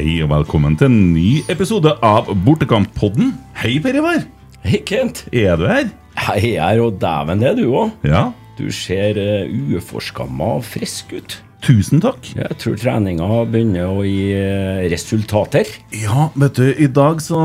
Hei og velkommen til en ny episode av Bortekamp-podden. Hei, Per Ivar. Hei, Kent. Er du her? Hei her, og dæven det er du òg. Ja. Du ser uh, uforskamma frisk ut. Tusen takk. Jeg tror treninga begynner å gi eh, resultater. Ja, vet du, i dag så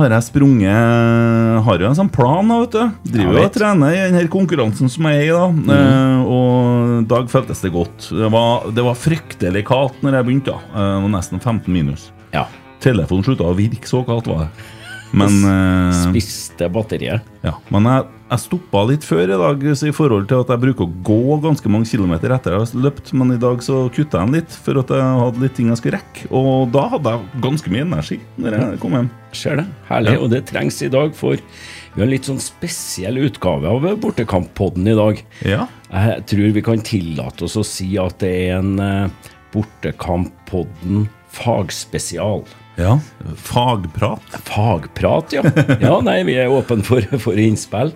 har jeg sprunget Har jo en sånn plan, da, vet du. Driver jo og trener i den her konkurransen som jeg er i, da. Eh, og i dag føltes det godt. Det var, det var fryktelig kaldt når jeg begynte, da. Eh, nesten 15 minus. Ja. Telefonen slutta å virke, så kaldt var det. Men eh, Spiste batteriet. Ja, men jeg, jeg stoppa litt før i dag så i forhold til at jeg bruker å gå ganske mange kilometer etter jeg har løpt, men i dag så kutta jeg den litt for at jeg hadde litt ting jeg skulle rekke. Og da hadde jeg ganske mye energi når jeg kom hjem. Ser det. Herlig. Ja. Og det trengs i dag, for vi har en litt sånn spesiell utgave av Bortekamp-podden i dag. Ja. Jeg tror vi kan tillate oss å si at det er en uh, Bortekamp-podden fagspesial. Ja. Fagprat. Fagprat, ja. Ja, nei, vi er åpne for, for innspill.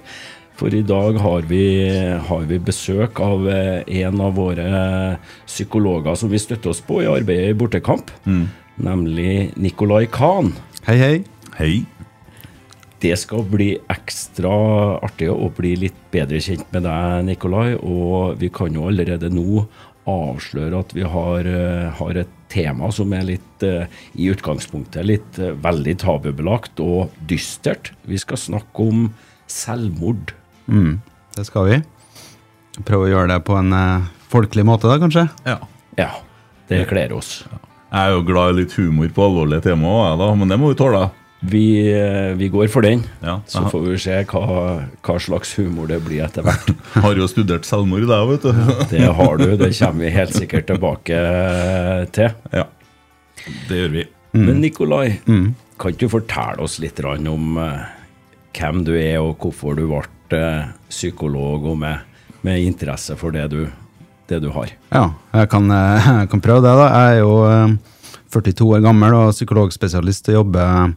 For i dag har vi, har vi besøk av eh, en av våre psykologer som vi støtter oss på i arbeidet i Bortekamp. Nemlig Nicolai Kahn. Hei, hei. Hei. Det skal bli ekstra artig å bli litt bedre kjent med deg, Nikolai. Og vi kan jo allerede nå avsløre at vi har, eh, har et tema som er litt eh, i utgangspunktet litt eh, veldig tabubelagt og dystert. Vi skal snakke om selvmord. Mm, det skal vi. Prøve å gjøre det på en eh, folkelig måte, da, kanskje? Ja. Ja, det kler oss. Jeg er jo glad i litt humor på alvorlige temaer, men det må vi tåle. Vi, eh, vi går for den. Ja, Så får vi se hva, hva slags humor det blir etter hvert. har jo studert selvmord, jeg, vet du. Det har du, det kommer vi helt sikkert tilbake til. Ja, det gjør vi. Men Nikolai, kan ikke du fortelle oss litt om eh, hvem du er, og hvorfor du ble eh, psykolog, og med, med interesse for det du, det du har? Ja, jeg kan, eh, jeg kan prøve det, da. Jeg er jo eh, 42 år gammel og psykologspesialist og jobber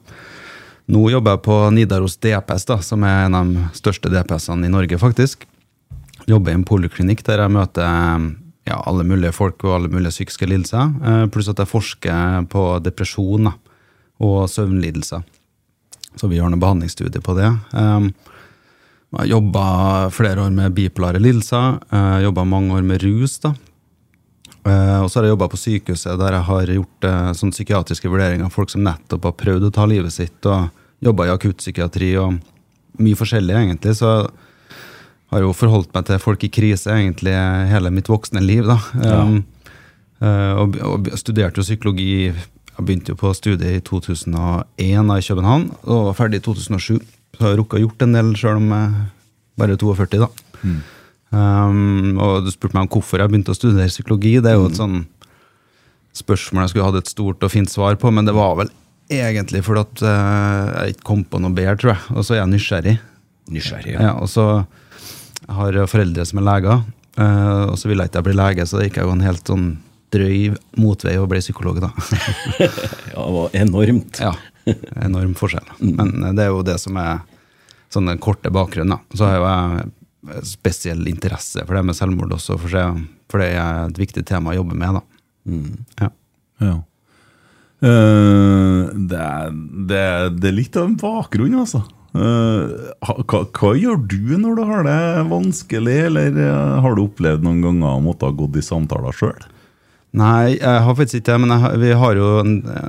Nå jobber jeg på Nidaros DPS, da, som er en av de største DPS-ene i Norge, faktisk. Jobber i en poliklinikk der jeg møter eh, ja, alle mulige folk og alle mulige psykiske lidelser. eh, Pluss at jeg forsker på depresjon da, og søvnlidelser. Så vi har noen behandlingsstudier på det. Um, jeg jobba flere år med bipolare lidelser. Jobba mange år med rus. da. Eh, og så har jeg jobba på sykehuset der jeg har gjort sånn psykiatriske vurderinger av folk som nettopp har prøvd å ta livet sitt, og jobba i akuttpsykiatri og mye forskjellig, egentlig. Så jeg har jo forholdt meg til folk i krise egentlig hele mitt voksne liv. da. Um, eh, og, og studerte jo psykologi Jeg begynte jo på studiet i 2001 da, i København, og var ferdig i 2007. Så har jeg rukket å gjort en del, sjøl om jeg bare er 42. da. Um, og du spurte meg om hvorfor jeg begynte å studere psykologi. Det er jo et sånn spørsmål jeg skulle hatt et stort og fint svar på, men det var vel egentlig fordi at uh, jeg ikke kom på noe bedre, tror jeg. Og så er jeg nysgjerrig. Nysgjerrig. Ja, og så har jeg foreldre som er leger, uh, og så ville jeg ikke bli lege, så det gikk jeg jo en helt sånn drøy motvei og ble psykolog, da. Ja, det var enormt. ja, enorm forskjell. Men eh, det er jo det som er sånn den korte bakgrunnen. da. Så har jo jeg spesiell interesse for det med selvmord også, for, det- er et viktig tema å jobbe med. da. Ja. Ja. Eh, det, er, det, er, det er litt av en bakgrunn, altså. Eh, hva, hva gjør du når du har det vanskelig, eller eh, har du opplevd noen ganger å måtte ha gått i samtaler sjøl? Nei, jeg har faktisk ikke det, men jeg, vi har jo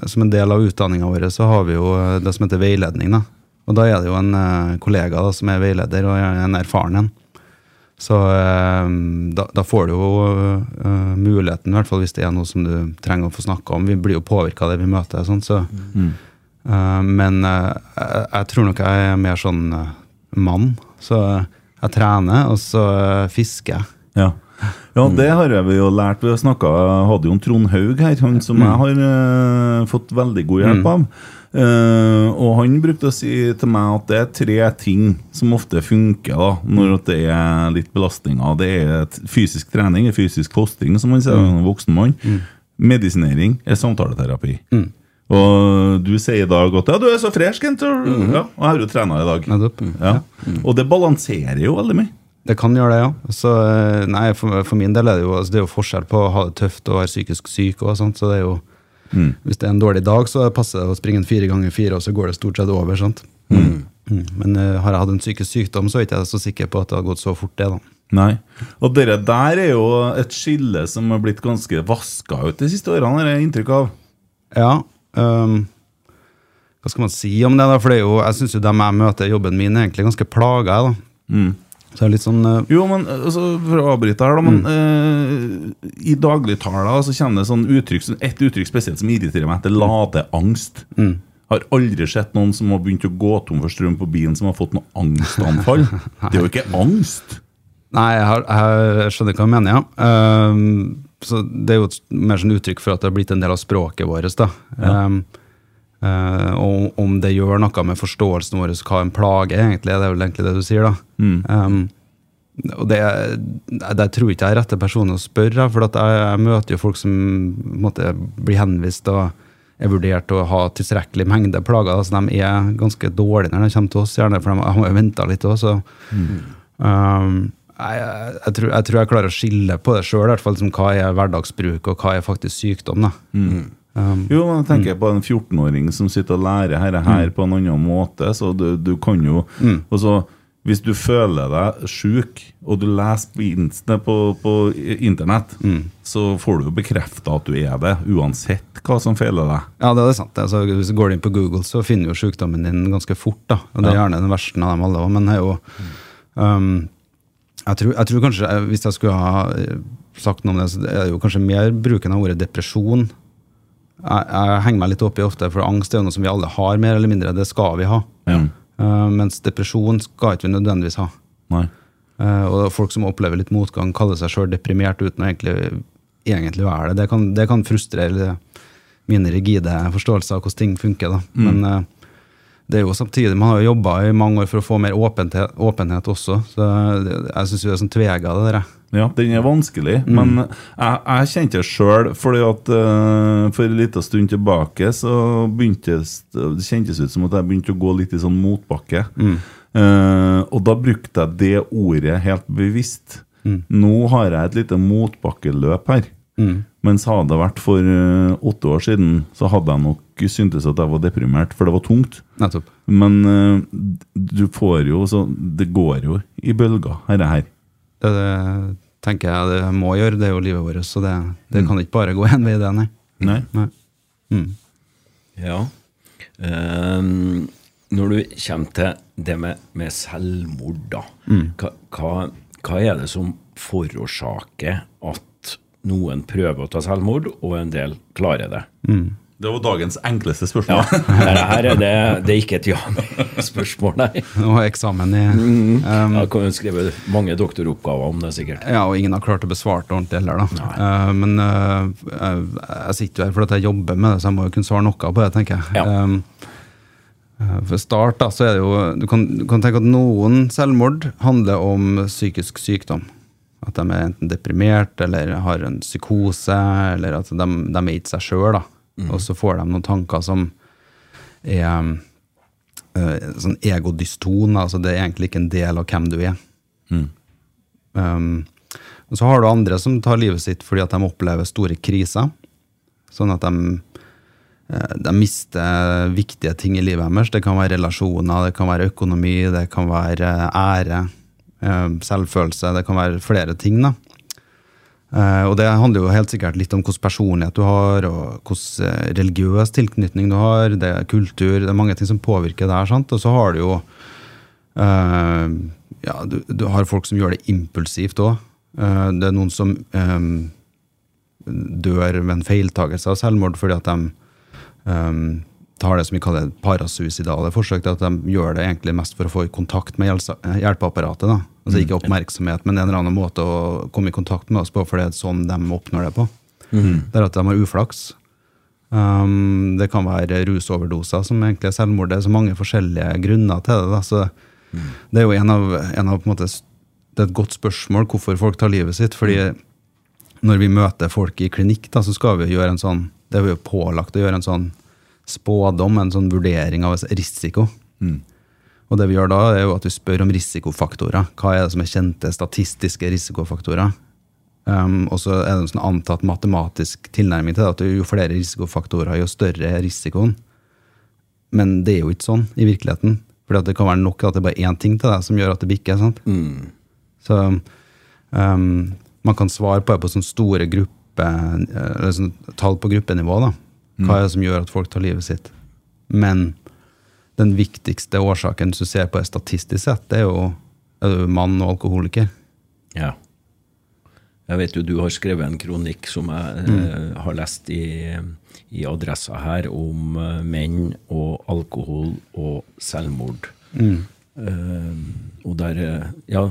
som en del av utdanninga vår så har vi jo det som heter veiledning. da. Og da er det jo en kollega da, som er veileder, og er en erfaren en. Så eh, da, da får du jo eh, muligheten, i hvert fall hvis det er noe som du trenger å få snakka om. Vi blir jo påvirka av det vi møter. Sånn, så, eh, men eh, jeg, jeg tror nok jeg er mer sånn mann. Så jeg trener, og så fisker jeg. Ja. ja, det har jeg jo lært. Vi har snakket, hadde jo en Trond Haug her, han som jeg har fått veldig god hjelp av. Eh, og han brukte å si til meg at det er tre ting som ofte funker da, når det er litt belastninger. Det er fysisk trening, fysisk fostring, som man sier, en voksen mann. Medisinering er samtaleterapi. Og du sier i dag at ja, du er så fresh, Kent. og- Ja, og jeg har jo trena i dag. Ja. Og det balanserer jo veldig mye. Det kan gjøre det, ja. Så, eh, nei, for, for min del er det jo, altså, det er jo forskjell på å ha det tøft og være psykisk syk. Og sånt, så det er jo Mm. Hvis det er en dårlig dag, så passer det å springe en fire ganger fire, og så går det stort sett over. sant? Mm. Men uh, har jeg hatt en psykisk sykdom, så er jeg ikke så sikker på at det har gått så fort, det. da. Nei. Og dere der er jo et skille som har blitt ganske vaska ut de siste årene, har jeg inntrykk av. Ja. Um, hva skal man si om det? da? For det jo, jeg syns jo dem jeg møter i jobben min, er egentlig ganske plaga. da. Mm. Så litt sånn uh, Jo, men altså, For å avbryte her, da. Men eh, i dagligtala så kjenner jeg sånn uttrykk, et uttrykk spesielt som irriterer meg, det ladeangst. Mm. Har aldri sett noen som har begynt å gå tom for strøm på bilen, som har fått noe angstanfall. det er jo ikke angst. Nei, jeg, har, jeg skjønner hva du mener, ja. Ehm, så Det er jo et mer sånn uttrykk for at det har blitt en del av språket vårt. da. Ja. Ehm, eh, og om det gjør noe med forståelsen vår hva en plage er, egentlig, det er vel egentlig det du sier. da. Ehm, og det, det tror ikke jeg er rette person å spørre, for at jeg, jeg møter jo folk som måtte, blir henvist og er vurdert å ha tilstrekkelig mengde plager. Så De er ganske dårlige når de kommer til oss, gjerne, for de har venta litt òg. Så um, jeg, jeg, tror, jeg tror jeg klarer å skille på det sjøl, liksom, hva er hverdagsbruk og hva er faktisk sykdom. da. Um, Jo, men jeg tenker på en 14-åring som sitter og lærer dette her på en annen måte. Så du, du kan jo og så, Hvis du føler deg sjuk, og du leser på, på, på internett, så får du jo bekrefta at du er det, uansett hva som feiler deg. Ja, det er sant. Altså, hvis du går inn på Google, så finner du jo sykdommen din ganske fort. da. Og Det er gjerne den verste av dem alle òg, men det er jo um, jeg, tror, jeg tror kanskje, eh, hvis jeg skulle ha eh, sagt noe om det, så er det jo kanskje mer bruken av ordet depresjon. Jeg, jeg henger meg litt opp i ofte, for angst er jo noe som vi alle har, mer eller mindre. Det skal vi ha. Ja. Uh, mens depresjon skal ikke vi nødvendigvis ha. Nei. Uh, og folk som opplever litt motgang, kaller seg sjøl deprimert uten å egentlig, egentlig være det. Det kan, det kan frustrere mine rigide forståelser av hvordan ting funker. Da. Men uh, det er jo samtidig, man har jo jobba i mange år for å få mer åpenhet, åpenhet også. Så jeg syns det er sånn tvega, det der. Ja, den er vanskelig, men jeg, jeg kjente det sjøl. fordi at eh, For en liten stund tilbake så kjentes det kjentes ut som at jeg begynte å gå litt i sånn motbakke. Eh, og da brukte jeg det ordet helt bevisst. Nå har jeg et lite motbakkeløp her. Mens hadde det vært for eh, åtte år siden, så hadde jeg nok syntes at jeg var deprimert, for det var tungt. Nettopp. Men du får jo så Det går jo i bølger, dette her. Det, det tenker jeg det må gjøre, det er jo livet vårt. Så det, det kan ikke bare gå én vei, det, nei. Nei. nei. Mm. Ja. Um, når du kommer til det med, med selvmord, da. Hva, hva, hva er det som forårsaker at noen prøver å ta selvmord, og en del klarer det? Det var dagens enkleste spørsmål. Ja, det her er det, det er ikke et ja-nei-spørsmål, nei. Har eksamen i um, Jeg kan skrive mange doktoroppgaver om det, sikkert. Ja, og ingen har klart å besvare det ordentlig heller, da. Uh, men uh, jeg, jeg sitter jo her fordi jeg jobber med det, så jeg må jo kunne svare noe på det, tenker jeg. Ja. Um, for start, da, så er det jo Du kan, du kan tenke at noen selvmord handler om psykisk sykdom. At de er enten deprimert eller har en psykose, eller at de, de er ikke seg sjøl, da. Og så får de noen tanker som er uh, sånn egodyston, altså det er egentlig ikke en del av hvem du er. Um, og så har du andre som tar livet sitt fordi at de opplever store kriser. Sånn at de, eh, de mister viktige ting i livet deres. Det kan være relasjoner, det kan være økonomi, det kan være ære, eh, selvfølelse. Det kan være flere ting. da. Eh, og det handler jo helt sikkert litt om hvilken personlighet du har, og hvilken eh, religiøs tilknytning du har. Det er kultur, det er mange ting som påvirker der. sant? Og så har du jo eh, ja, du, du har folk som gjør det impulsivt òg. det er noen som um, dør ved en feiltagelse av selvmord fordi at de eh, tar det som vi kaller parasuicidale forsøk. At de gjør det egentlig mest for å få i kontakt med hjelpeapparatet. da. Altså Ikke oppmerksomhet, men en eller annen måte å komme i kontakt med oss på, for det er sånn de oppnår det på. Det er at de har uflaks. Um, det kan være rusoverdoser som egentlig er selvmord. Det er så mange forskjellige grunner til det. Da. Så Det er jo en av, en av på en måte, det er et godt spørsmål hvorfor folk tar livet sitt. fordi når vi møter folk i klinikk, da, så skal vi gjøre en sånn det er vi jo pålagt å gjøre en sånn spådom, en sånn vurdering av risiko. Og det vi gjør da, er jo at vi spør om risikofaktorer. Hva er det som er kjente statistiske risikofaktorer? Um, og så er det en sånn antatt matematisk tilnærming til det, at jo flere risikofaktorer, jo større er risikoen. Men det er jo ikke sånn i virkeligheten. For det kan være nok at det er bare én ting til deg som gjør at det bikker. sant? Så um, man kan svare på det på sånn store gruppe, eller sånn tall på gruppenivå. da. Hva er det som gjør at folk tar livet sitt? Men den viktigste årsaken som du ser på det statistisk sett, det er jo er du mann og alkoholiker. Ja. Jeg vet jo du har skrevet en kronikk som jeg eh, har lest i, i Adressa her, om eh, menn og alkohol og selvmord. Eh, og der eh, Ja,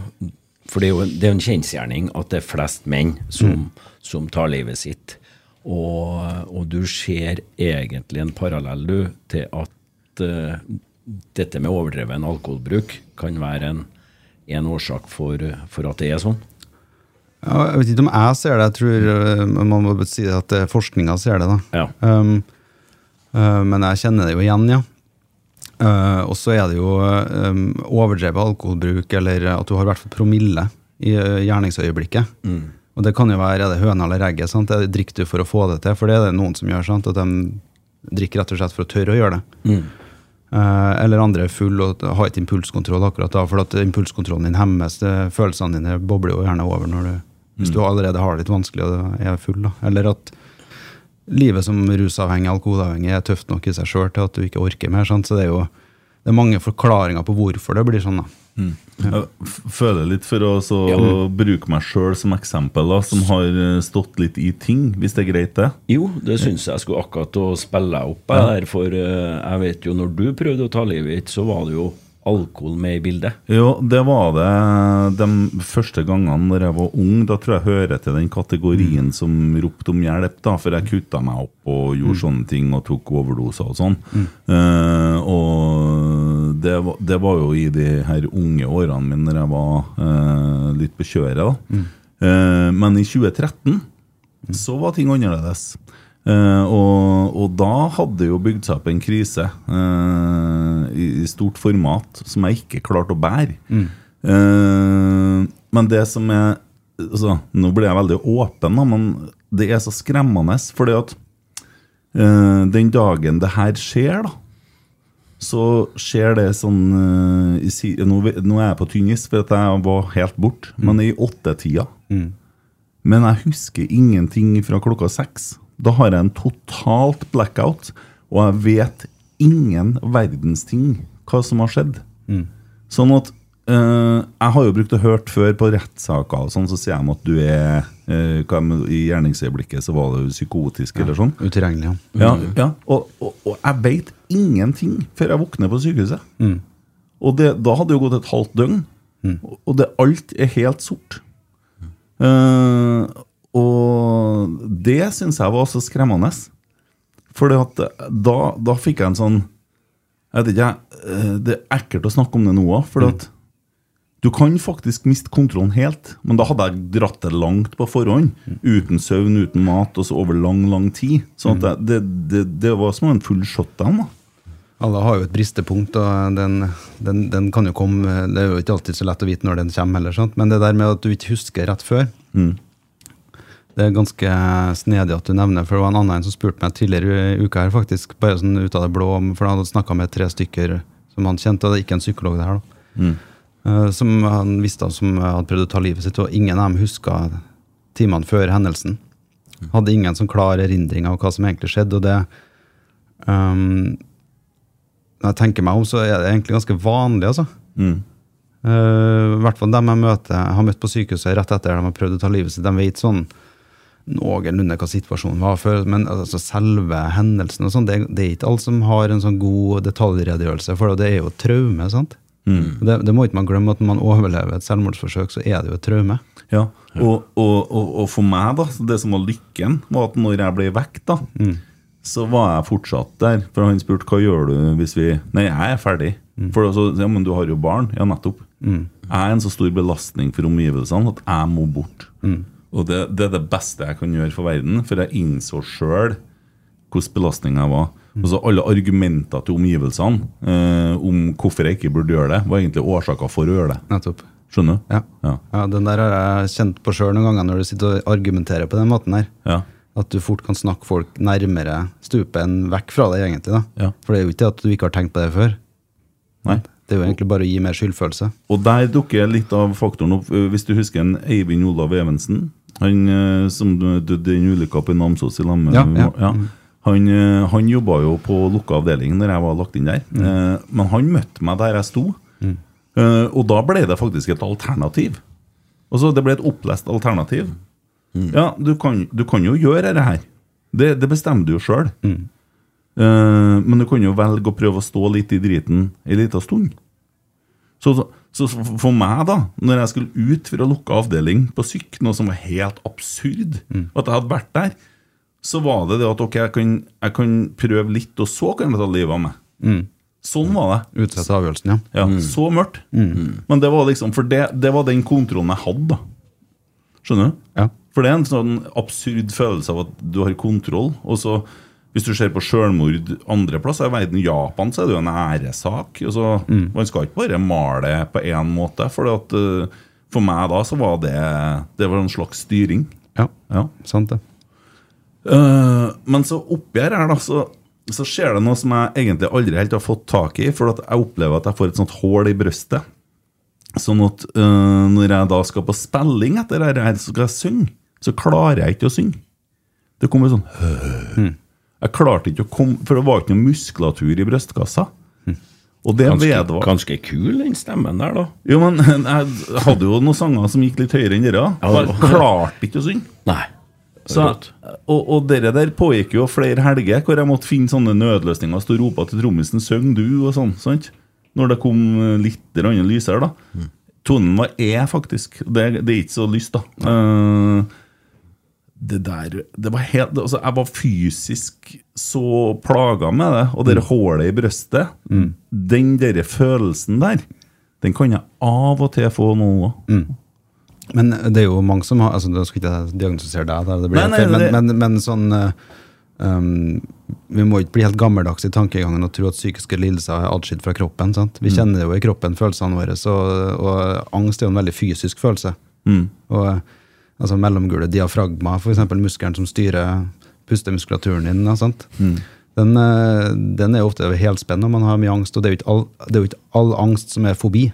for det er jo en, det er en kjensgjerning at det er flest menn som, som tar livet sitt. Og, og du ser egentlig en parallell du, til at uh, dette med overdreven alkoholbruk kan være en, en årsak for, for at det er sånn. Ja, jeg vet ikke om jeg ser det, jeg tror øh, man må si at øh, forskninga ser det. da. Ja. Um, uh, men jeg kjenner det jo igjen, ja. Uh, og så er det jo um, overdrevet alkoholbruk, eller at du har i hvert fall promille i gjerningsøyeblikket. Og det kan jo være er det høna eller egget. sant? Det Drikker du for å få det til? For det er det noen som gjør. sant? At de drikker rett og slett for å tørre å gjøre det. Eh, eller andre er full og har ikke impulskontroll akkurat da, for at impulskontrollen din hemmes. det- Følelsene dine bobler jo gjerne over når du, hvis du allerede har det litt vanskelig og er full. da. Eller at livet som rusavhengig, alkoholavhengig, er tøft nok i seg sjøl til at du ikke orker mer. Sant? Så det er jo det er mange forklaringer på hvorfor det blir sånn. da. Jeg føler litt for å så Ja. bruke meg sjøl som eksempel, da, som har eh, stått litt i ting, hvis det er greit, det. Jo, det syns jeg skulle akkurat å spille opp her, for eh, jeg vet jo når du prøvde å ta livet ditt, så var det jo alkohol med i bildet. Jo, det var det de første gangene da jeg var ung. Da tror jeg hører til den kategorien som ropte om hjelp, da, for jeg kutta meg opp og gjorde sånne ting og tok overdoser og sånn. Eh, og det var, det var jo i de her unge årene mine når jeg var uh, litt på kjøret. da. Eh, men i 2013 så var ting annerledes. Eh, og, og da hadde jo bygd seg opp en krise uh, i, i stort format som jeg ikke klarte å bære. Eh, men det som er altså, Nå ble jeg veldig åpen, da, men det er så skremmende. fordi at den dagen det her skjer, da så skjer det sånn i, nå, nå er jeg på tynn is, for at jeg var helt borte. Men i åttetida men jeg husker ingenting fra klokka seks. Da har jeg en totalt blackout, og jeg vet ingen verdens ting hva som har skjedd. Sånn at eh, Jeg har jo brukt å hørt før på rettssaker, og sånn, så sier de at du er med, I gjerningsøyeblikket så var du psykotisk, eller sånn. Utilregnelig. Ja, Ja. ja. Og, og, og jeg veit ingenting før jeg våkner på sykehuset. Og det, da hadde det jo gått et halvt døgn, og- og det, alt er helt sort. Eh, og det syns jeg var også skremmende. For da, da fikk jeg en sånn Jeg vet ikke, eh, Det er ekkelt å snakke om det nå òg, for at du kan faktisk miste kontrollen helt. Men da hadde jeg dratt det langt på forhånd. Uten søvn, uten mat, og så over lang, lang tid. Så at det, det, det, det var som en full shutdown. da Alle har jo et bristepunkt, og den, den, den kan jo komme Det er jo ikke alltid så lett å vite når den kommer, heller, sant? men det der med at du ikke husker rett før Det er ganske snedig at du nevner, for det var en annen som spurte meg tidligere i uka her, faktisk, bare sånn ut av det blå, for han hadde snakka med tre stykker som han kjente, og det er ikke en psykolog, det her, da. Eh, Som han visste som hadde prøvd å ta livet sitt, og ingen av dem huska timene før hendelsen. Hadde ingen sånn klar erindring av hva som egentlig skjedde, og det um, Når jeg tenker meg om, så er det egentlig ganske vanlig, altså. Eh, I hvert fall dem jeg møter, har møtt på sykehuset rett etter de har prøvd å ta livet sitt. De vet sånn noenlunde hva situasjonen var før, men altså selve hendelsen og sånn, det, det er ikke alle som har en sånn god detaljredegjørelse, for det er jo et traume. sant? Det, det må ikke man glemme, at når man overlever et selvmordsforsøk, så er det jo et traume. Ja, og, og, og, og for meg, da, det som var lykken, var at når jeg ble vekk, da, så var jeg fortsatt der. For han spurte hva gjør du hvis vi Nei, jeg er ferdig. For så, ja, Men du har jo barn. Ja, nettopp. Jeg er en så stor belastning for omgivelsene at jeg må bort. Og det, det er det beste jeg kan gjøre for verden, for jeg innså sjøl hvordan belastninga var. Altså Alle argumenter til omgivelsene eh, om hvorfor jeg ikke burde gjøre det, var egentlig årsaker for å gjøre det. Nettopp. Skjønner du? Ja. Ja. ja, Den der har jeg kjent på sjøl noen ganger når du sitter og argumenterer på den måten her. Ja. At du fort kan snakke folk nærmere stupet enn vekk fra deg, egentlig. da. Ja. For det er jo ikke at du ikke har tenkt på det før. Nei. Det er jo egentlig bare å gi mer skyldfølelse. Og der dukker litt av faktoren opp. Hvis du husker en Eivind Olav Evensen, han øh, som døde i en ulykke på Namsos i lag med Ja, ja. Han, øh, han jobba jo på lukka avdeling når jeg var lagt inn der. Mm. Men han møtte meg der jeg sto, Mm. og da ble det faktisk et alternativ. Altså, det ble et opplest alternativ. Ja, du kan, du kan jo gjøre dette her. Det, det bestemmer du jo sjøl. men du kan jo velge å prøve å stå litt i driten ei liten stund. Så, så, for meg, da, når jeg skulle ut for å lukke avdeling på syk, noe som var helt absurd, at jeg hadde vært der, så var det det at ok, jeg kan, jeg kan prøve litt, og så kan jeg ta livet av meg. Sånn var det. Utsette avgjørelsen, ja. Ja, Så mørkt. Men det var liksom For det, det var den kontrollen jeg hadde, da. Skjønner du? Ja. For det er en sånn absurd følelse av at du har kontroll. Og så, hvis du ser på selvmord andre plasser i verden, Japan, så er det jo en æresak. Altså, mm. Man skal ikke bare male på én måte. For at, eh, for meg da så var det Det var en slags styring. ja. Ja. Sant, det. Uh, men så oppi her, da, så, så skjer det noe som jeg egentlig aldri helt har fått tak i. For at jeg opplever at jeg får et sånt hull i brøstet. Sånn at uh, når jeg da skal på spilling etter dette, så skal jeg synge, så klarer jeg ikke å synge. Det kommer sånn Jeg klarte ikke å komme For det var ikke noe muskulatur i brystkassa. Og det Ganske, vedvar. ganske kul, den stemmen der, da. Jo, men jeg hadde jo noen sanger som gikk litt høyere enn dere. Jeg klarte ikke å synge. Nei. Så, og, og dere der pågikk jo flere helger hvor jeg måtte finne sånne nødløsninger. Stå og rope til trommisen 'Syng du' og sånn. sant? Når det kom litt lysere, da. Tonen var E, faktisk. Det, det er ikke så lyst, da. Eh, det der det var helt, altså Jeg var fysisk så plaga med det. Og det hullet i brøstet, den der følelsen der, den kan jeg av og til få nå òg. Men det er jo mange som har altså, Da skal ikke jeg diagnostisere deg, der, det blir Nei, nei, feil, men, det- men, men sånn um, Vi må ikke bli helt gammeldags i tankegangen og tro at psykiske lidelser er atskilt fra kroppen. sant? Vi kjenner jo i kroppen følelsene våre, så, og angst er jo en veldig fysisk følelse. Og eh, altså Mellomgule diafragma, f.eks. muskelen som styrer pustemuskulaturen din. sant? Den, eh, den er ofte helspenn når man har mye angst, og det er all, det er jo ikke all angst som er fobi.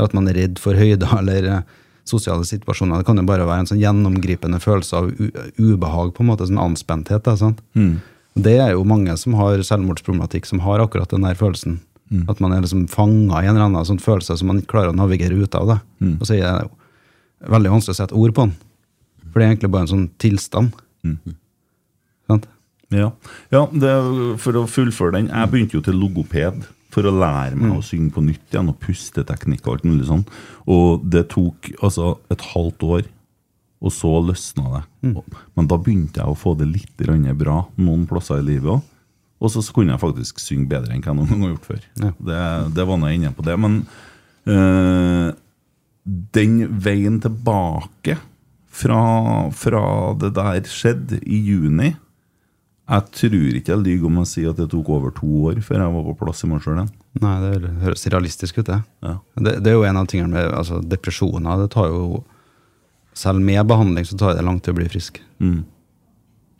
At man er redd for høyder eller eh, sosiale situasjoner. Det kan jo bare være en sånn gjennomgripende følelse av ubehag, på en måte, sånn anspenthet. Da, sant? Det er jo mange som har selvmordsproblematikk, som har akkurat den der følelsen. At man er liksom fanga i en eller annen sånn følelse som man ikke klarer å navigere ut av. Mm. Og så er det jo veldig vanskelig å sette ord på den. For det er egentlig bare en sånn tilstand. Sant? Ja, ja det, for å fullføre den Jeg begynte jo til logoped for å lære meg å synge på nytt igjen, og pusteteknikk og alt mulig sånn. Og det tok altså et halvt år, og så løsna det. Mm. Men da begynte jeg å få det litt bra noen plasser i livet òg. Og så kunne jeg faktisk synge bedre enn hva jeg noen gang har gjort før. Ja. Det, det var nå jeg inne på det. Men eh, den veien tilbake fra, fra det der skjedde i juni Jeg tror ikke jeg lyver om jeg sier at det tok over to år før jeg var på plass i meg igjen. Nei, det høres realistisk ut, det. Ja. Det, det er jo en av tingene med altså, depresjoner. Det tar jo Selv med behandling så tar det lang tid å bli frisk. Mm.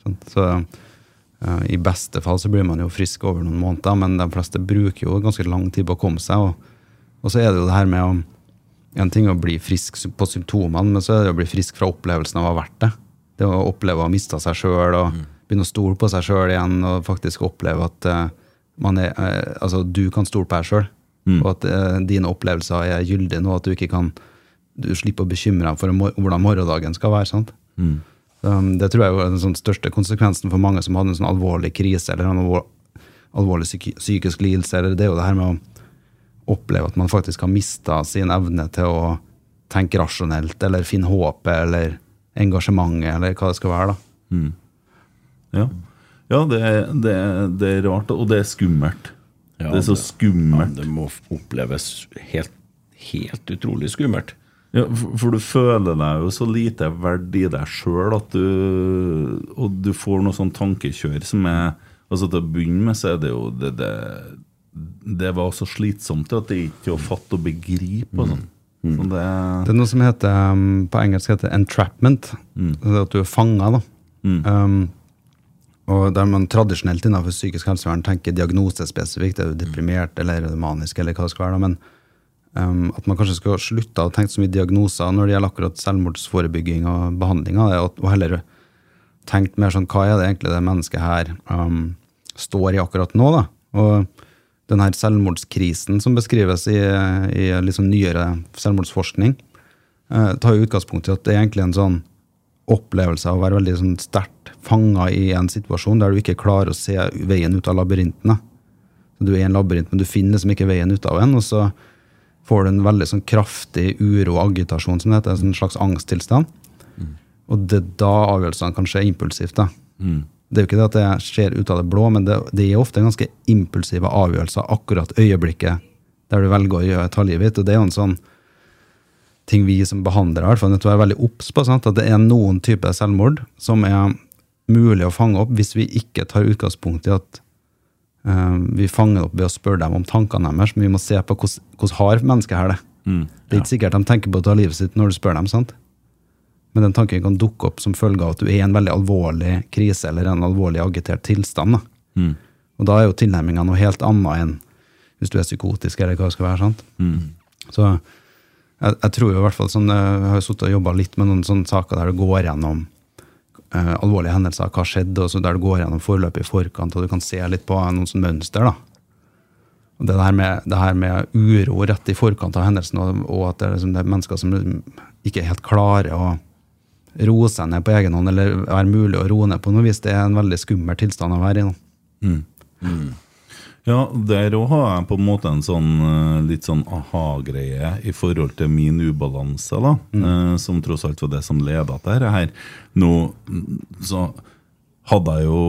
Sant? Så eh, i beste fall så blir man jo frisk over noen måneder, men de fleste bruker jo ganske lang tid på å komme seg. Og, og så er det jo det her med å En ting er å bli frisk på symptomene, men så er det å bli frisk fra opplevelsen av å ha vært det. Det å oppleve å ha mista seg sjøl og begynne å stole på seg sjøl igjen, og faktisk oppleve at eh, man er, eh, altså, du kan stole på deg sjøl, og at uh, dine opplevelser er gyldige nå, at du ikke kan du slipper å bekymre deg for hvordan morgendagen skal være. sant? Um, det tror jeg er den sånn største konsekvensen for mange som hadde en sånn alvorlig krise eller en alvor, alvorlig psykisk lidelse. eller Det er jo det her med å oppleve at man faktisk har mista sin evne til å tenke rasjonelt eller finne håpet eller engasjementet eller hva det skal være. da. Ja, ja det, det, det er rart, og det er skummelt. Ja, det er så det- skummelt. Ja, det må oppleves helt, helt utrolig skummelt. Ja, for, for du føler deg jo så lite verdt i deg sjøl at du Og du får noe sånn tankekjør som er Altså Til å begynne med så er det jo Det, det, det var så slitsomt at det ikke å fatte og begripe. Og sånn. Så det Det er noe som heter um, på engelsk heter entrapment. Det er at du er fanga. da. Um, og der man tradisjonelt innenfor psykisk helsevern tenker diagnosespesifikt, er du deprimert eller er du manisk, eller hva det skal være. da, Men um, at man kanskje skal slutte å tenke så mye diagnoser når det gjelder akkurat selvmordsforebygging og behandling av det, og, og heller tenkt mer sånn hva er det egentlig det mennesket her um, står i akkurat nå? da, og den her selvmordskrisen som beskrives i, i liksom nyere selvmordsforskning, eh, tar jo utgangspunkt i at det er egentlig en sånn opplevelse av å være veldig sånn sterkt fanga i en situasjon der du ikke klarer å se veien ut av labyrintene. Du er i en labyrint, men du finner liksom ikke veien ut av den, og så får du en veldig sånn kraftig uro og agitasjon, som det heter, en slags angsttilstand. Og det er da avgjørelsene kan skje impulsivt. da. Det er jo ikke det at det skjer ut av det blå, men det, det er ofte ganske impulsive avgjørelser akkurat øyeblikket der du velger å gjøre, ta livet ditt. Og det er jo en sånn ting vi som behandlere fall nødt til å være veldig obs på. Sant? At det er noen typer selvmord som er mulig å fange opp hvis vi ikke tar utgangspunkt i at eh, vi fanger opp ved å spørre dem om tankene deres, men vi må se på hvordan, har mennesket her det. det er ikke sikkert de tenker på å ta livet sitt når du spør dem. sant? Men den tanken kan dukke opp som følge av at du er i en veldig alvorlig krise eller en alvorlig agitert tilstand. Da. Og da er jo tilnærminga noe helt annet enn hvis du er psykotisk eller hva det skal være. sant? Så jeg, jeg tror jo i hvert fall sånn, Jeg har sittet og jobba litt med noen sånne saker der du går gjennom eh, alvorlige hendelser, hva skjedde, og så der du går gjennom forløpet i forkant, og du kan se litt på noen sånne mønster. da. Og det her, med, det her med uro rett i forkant av hendelsen, og, og at det er, liksom, det er mennesker som ikke helt klarer å roe seg ned på egen hånd, eller være mulig å roe ned på noe vis, det er en veldig skummel tilstand å være i. nå. Ja, der òg har jeg på en måte en sånn eh, litt sånn aha-greie i forhold til min ubalanse, da. eh, Som tross alt var det som leda til dette her. Nå mm, så hadde jeg jo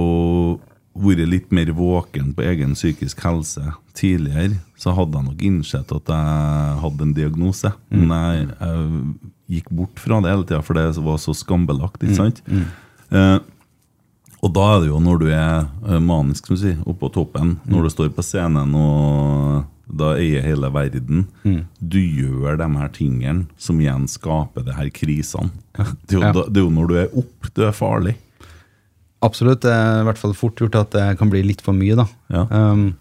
vært litt mer våken på egen psykisk helse tidligere, så hadde jeg nok innsett at jeg hadde en diagnose. Men jeg, jeg gikk bort fra det hele tida, for det var så skambelagt. ikke sant? Eh, og da er det jo når du er eh, manisk, som du sier, oppå toppen, når du står på scenen og da eier hele verden, du gjør de her tingene som igjen skaper de her krisene. Det er jo, Ja. da, det er jo når du er opp, du er farlig. Absolutt. Det er i hvert fall fort gjort at det kan bli litt for mye. da. Ja. Um,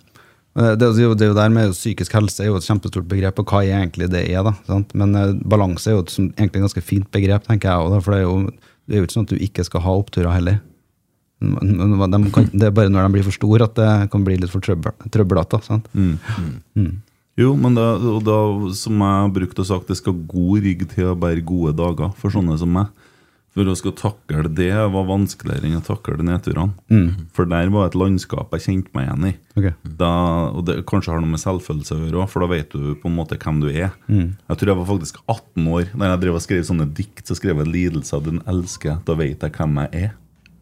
det, er jo, det er jo der med Psykisk helse er jo et kjempestort begrep, og hva er egentlig det er. da, sant? Men eh, balanse er jo et som, egentlig ganske fint begrep, tenker jeg. òg. for det er, jo, det er jo ikke sånn at du ikke skal ha oppturer heller. De kan, det er bare når de blir for store at det kan bli litt for trøblete. Mm. Mm. Jo, men det, da, som jeg har brukt og sagt, det skal god rygg til å bære gode dager for sånne som meg. For å skal takle det var vanskeligere enn å takle nedturene. For der var et landskap jeg kjente meg igjen i. Okay. Da, og det kanskje har noe med selvfølelse å gjøre for da vet du på en måte hvem du er. Jeg tror jeg var faktisk 18 år da jeg drev og skrev sånne dikt. Så skrev jeg 'Lidelse av den elsker'. Da vet jeg hvem jeg er.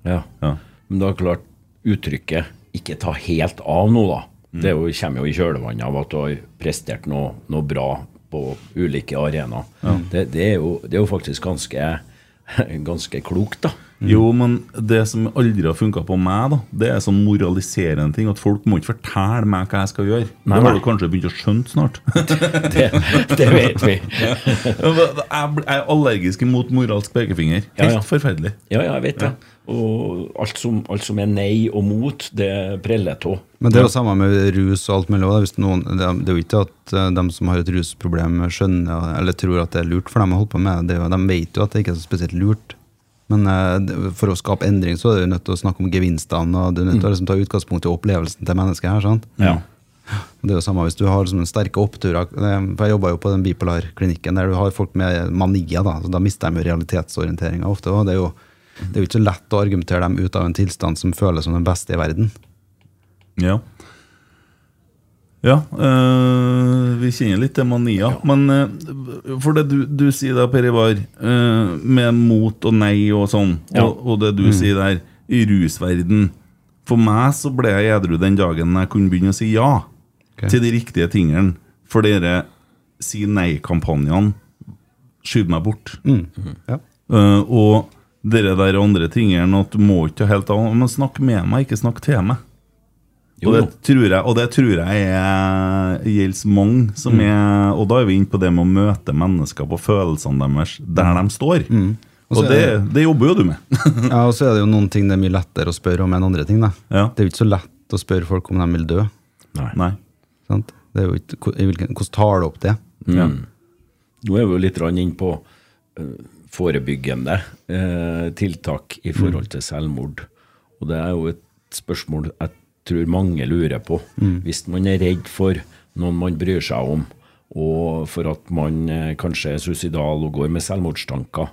Ja. Ja. Men da klart uttrykket 'ikke ta helt av nå', da. Det er jo, kommer jo i kjølvannet av at du har prestert noe, noe bra på ulike arenaer. Det, det, er det er jo faktisk ganske, ganske klokt, da. Jo, men det som aldri har funka på meg, da det er sånn moraliserende ting. At folk må ikke fortelle meg hva jeg skal gjøre. Nei, det har du kanskje begynt å skjønne snart. Det, det vet vi. jeg er allergisk mot moralsk pekefinger. Helt ja. forferdelig. Ja, ja, jeg vet det. Og alt som, alt som er nei og mot, det preller av. Men det er jo samme med rus og alt mulig. noen, det, er, jo ikke at eh, de som har et rusproblem, skjønner eller tror at det er lurt for dem å holde på med det. jo- De vet jo at det ikke er så spesielt lurt. Men eh, for å skape endring så er du nødt til å snakke om gevinstene, og du er nødt til å liksom, ta utgangspunkt i opplevelsen til mennesket her. sant? Ja. Det er jo samme hvis du har sånne sterke oppturer. For Jeg jobba jo på den bipolarklinikken der du har folk med manier. Da så da mister de realitetsorienteringa ofte. og det er jo det er jo ikke så lett å argumentere dem ut av en tilstand som føles som den beste i verden. Ja. Ja, øh, vi kjenner litt til mania. Men øh, for det du, du sier da, Per Ivar, øh, med mot og nei og sånn, Ja. og, og det du sier der, i rusverden For meg så ble jeg edru den dagen jeg kunne begynne å si ja okay. til de riktige tingene. For dere si nei-kampanjene skyver meg bort. Ja. Uh, og dere der andre tingene at du må ikke helt av Men snakk med meg, ikke snakk til meg. Og det tror jeg, og det tror jeg er, gjelder mange. Som Mm. er, og da er vi inne på det med å møte mennesker på følelsene deres der de står. Mm. Og Og det, det, det jobber jo du med. Ja, og så er det jo noen ting det er mye lettere å spørre om enn andre ting. Da. Ja. Det er jo ikke så lett å spørre folk om de vil dø. Nei. Nei. Sant? Det er jo ikke, hvordan tar du opp det? Ja. Nå er vi jo litt inne inn på eh, forebyggende eh, tiltak i forhold til selvmord. Og det er jo et spørsmål jeg tror mange lurer på. Hvis man er redd for noen man bryr seg om, og for at man eh, kanskje er suicidal og går med selvmordstanker,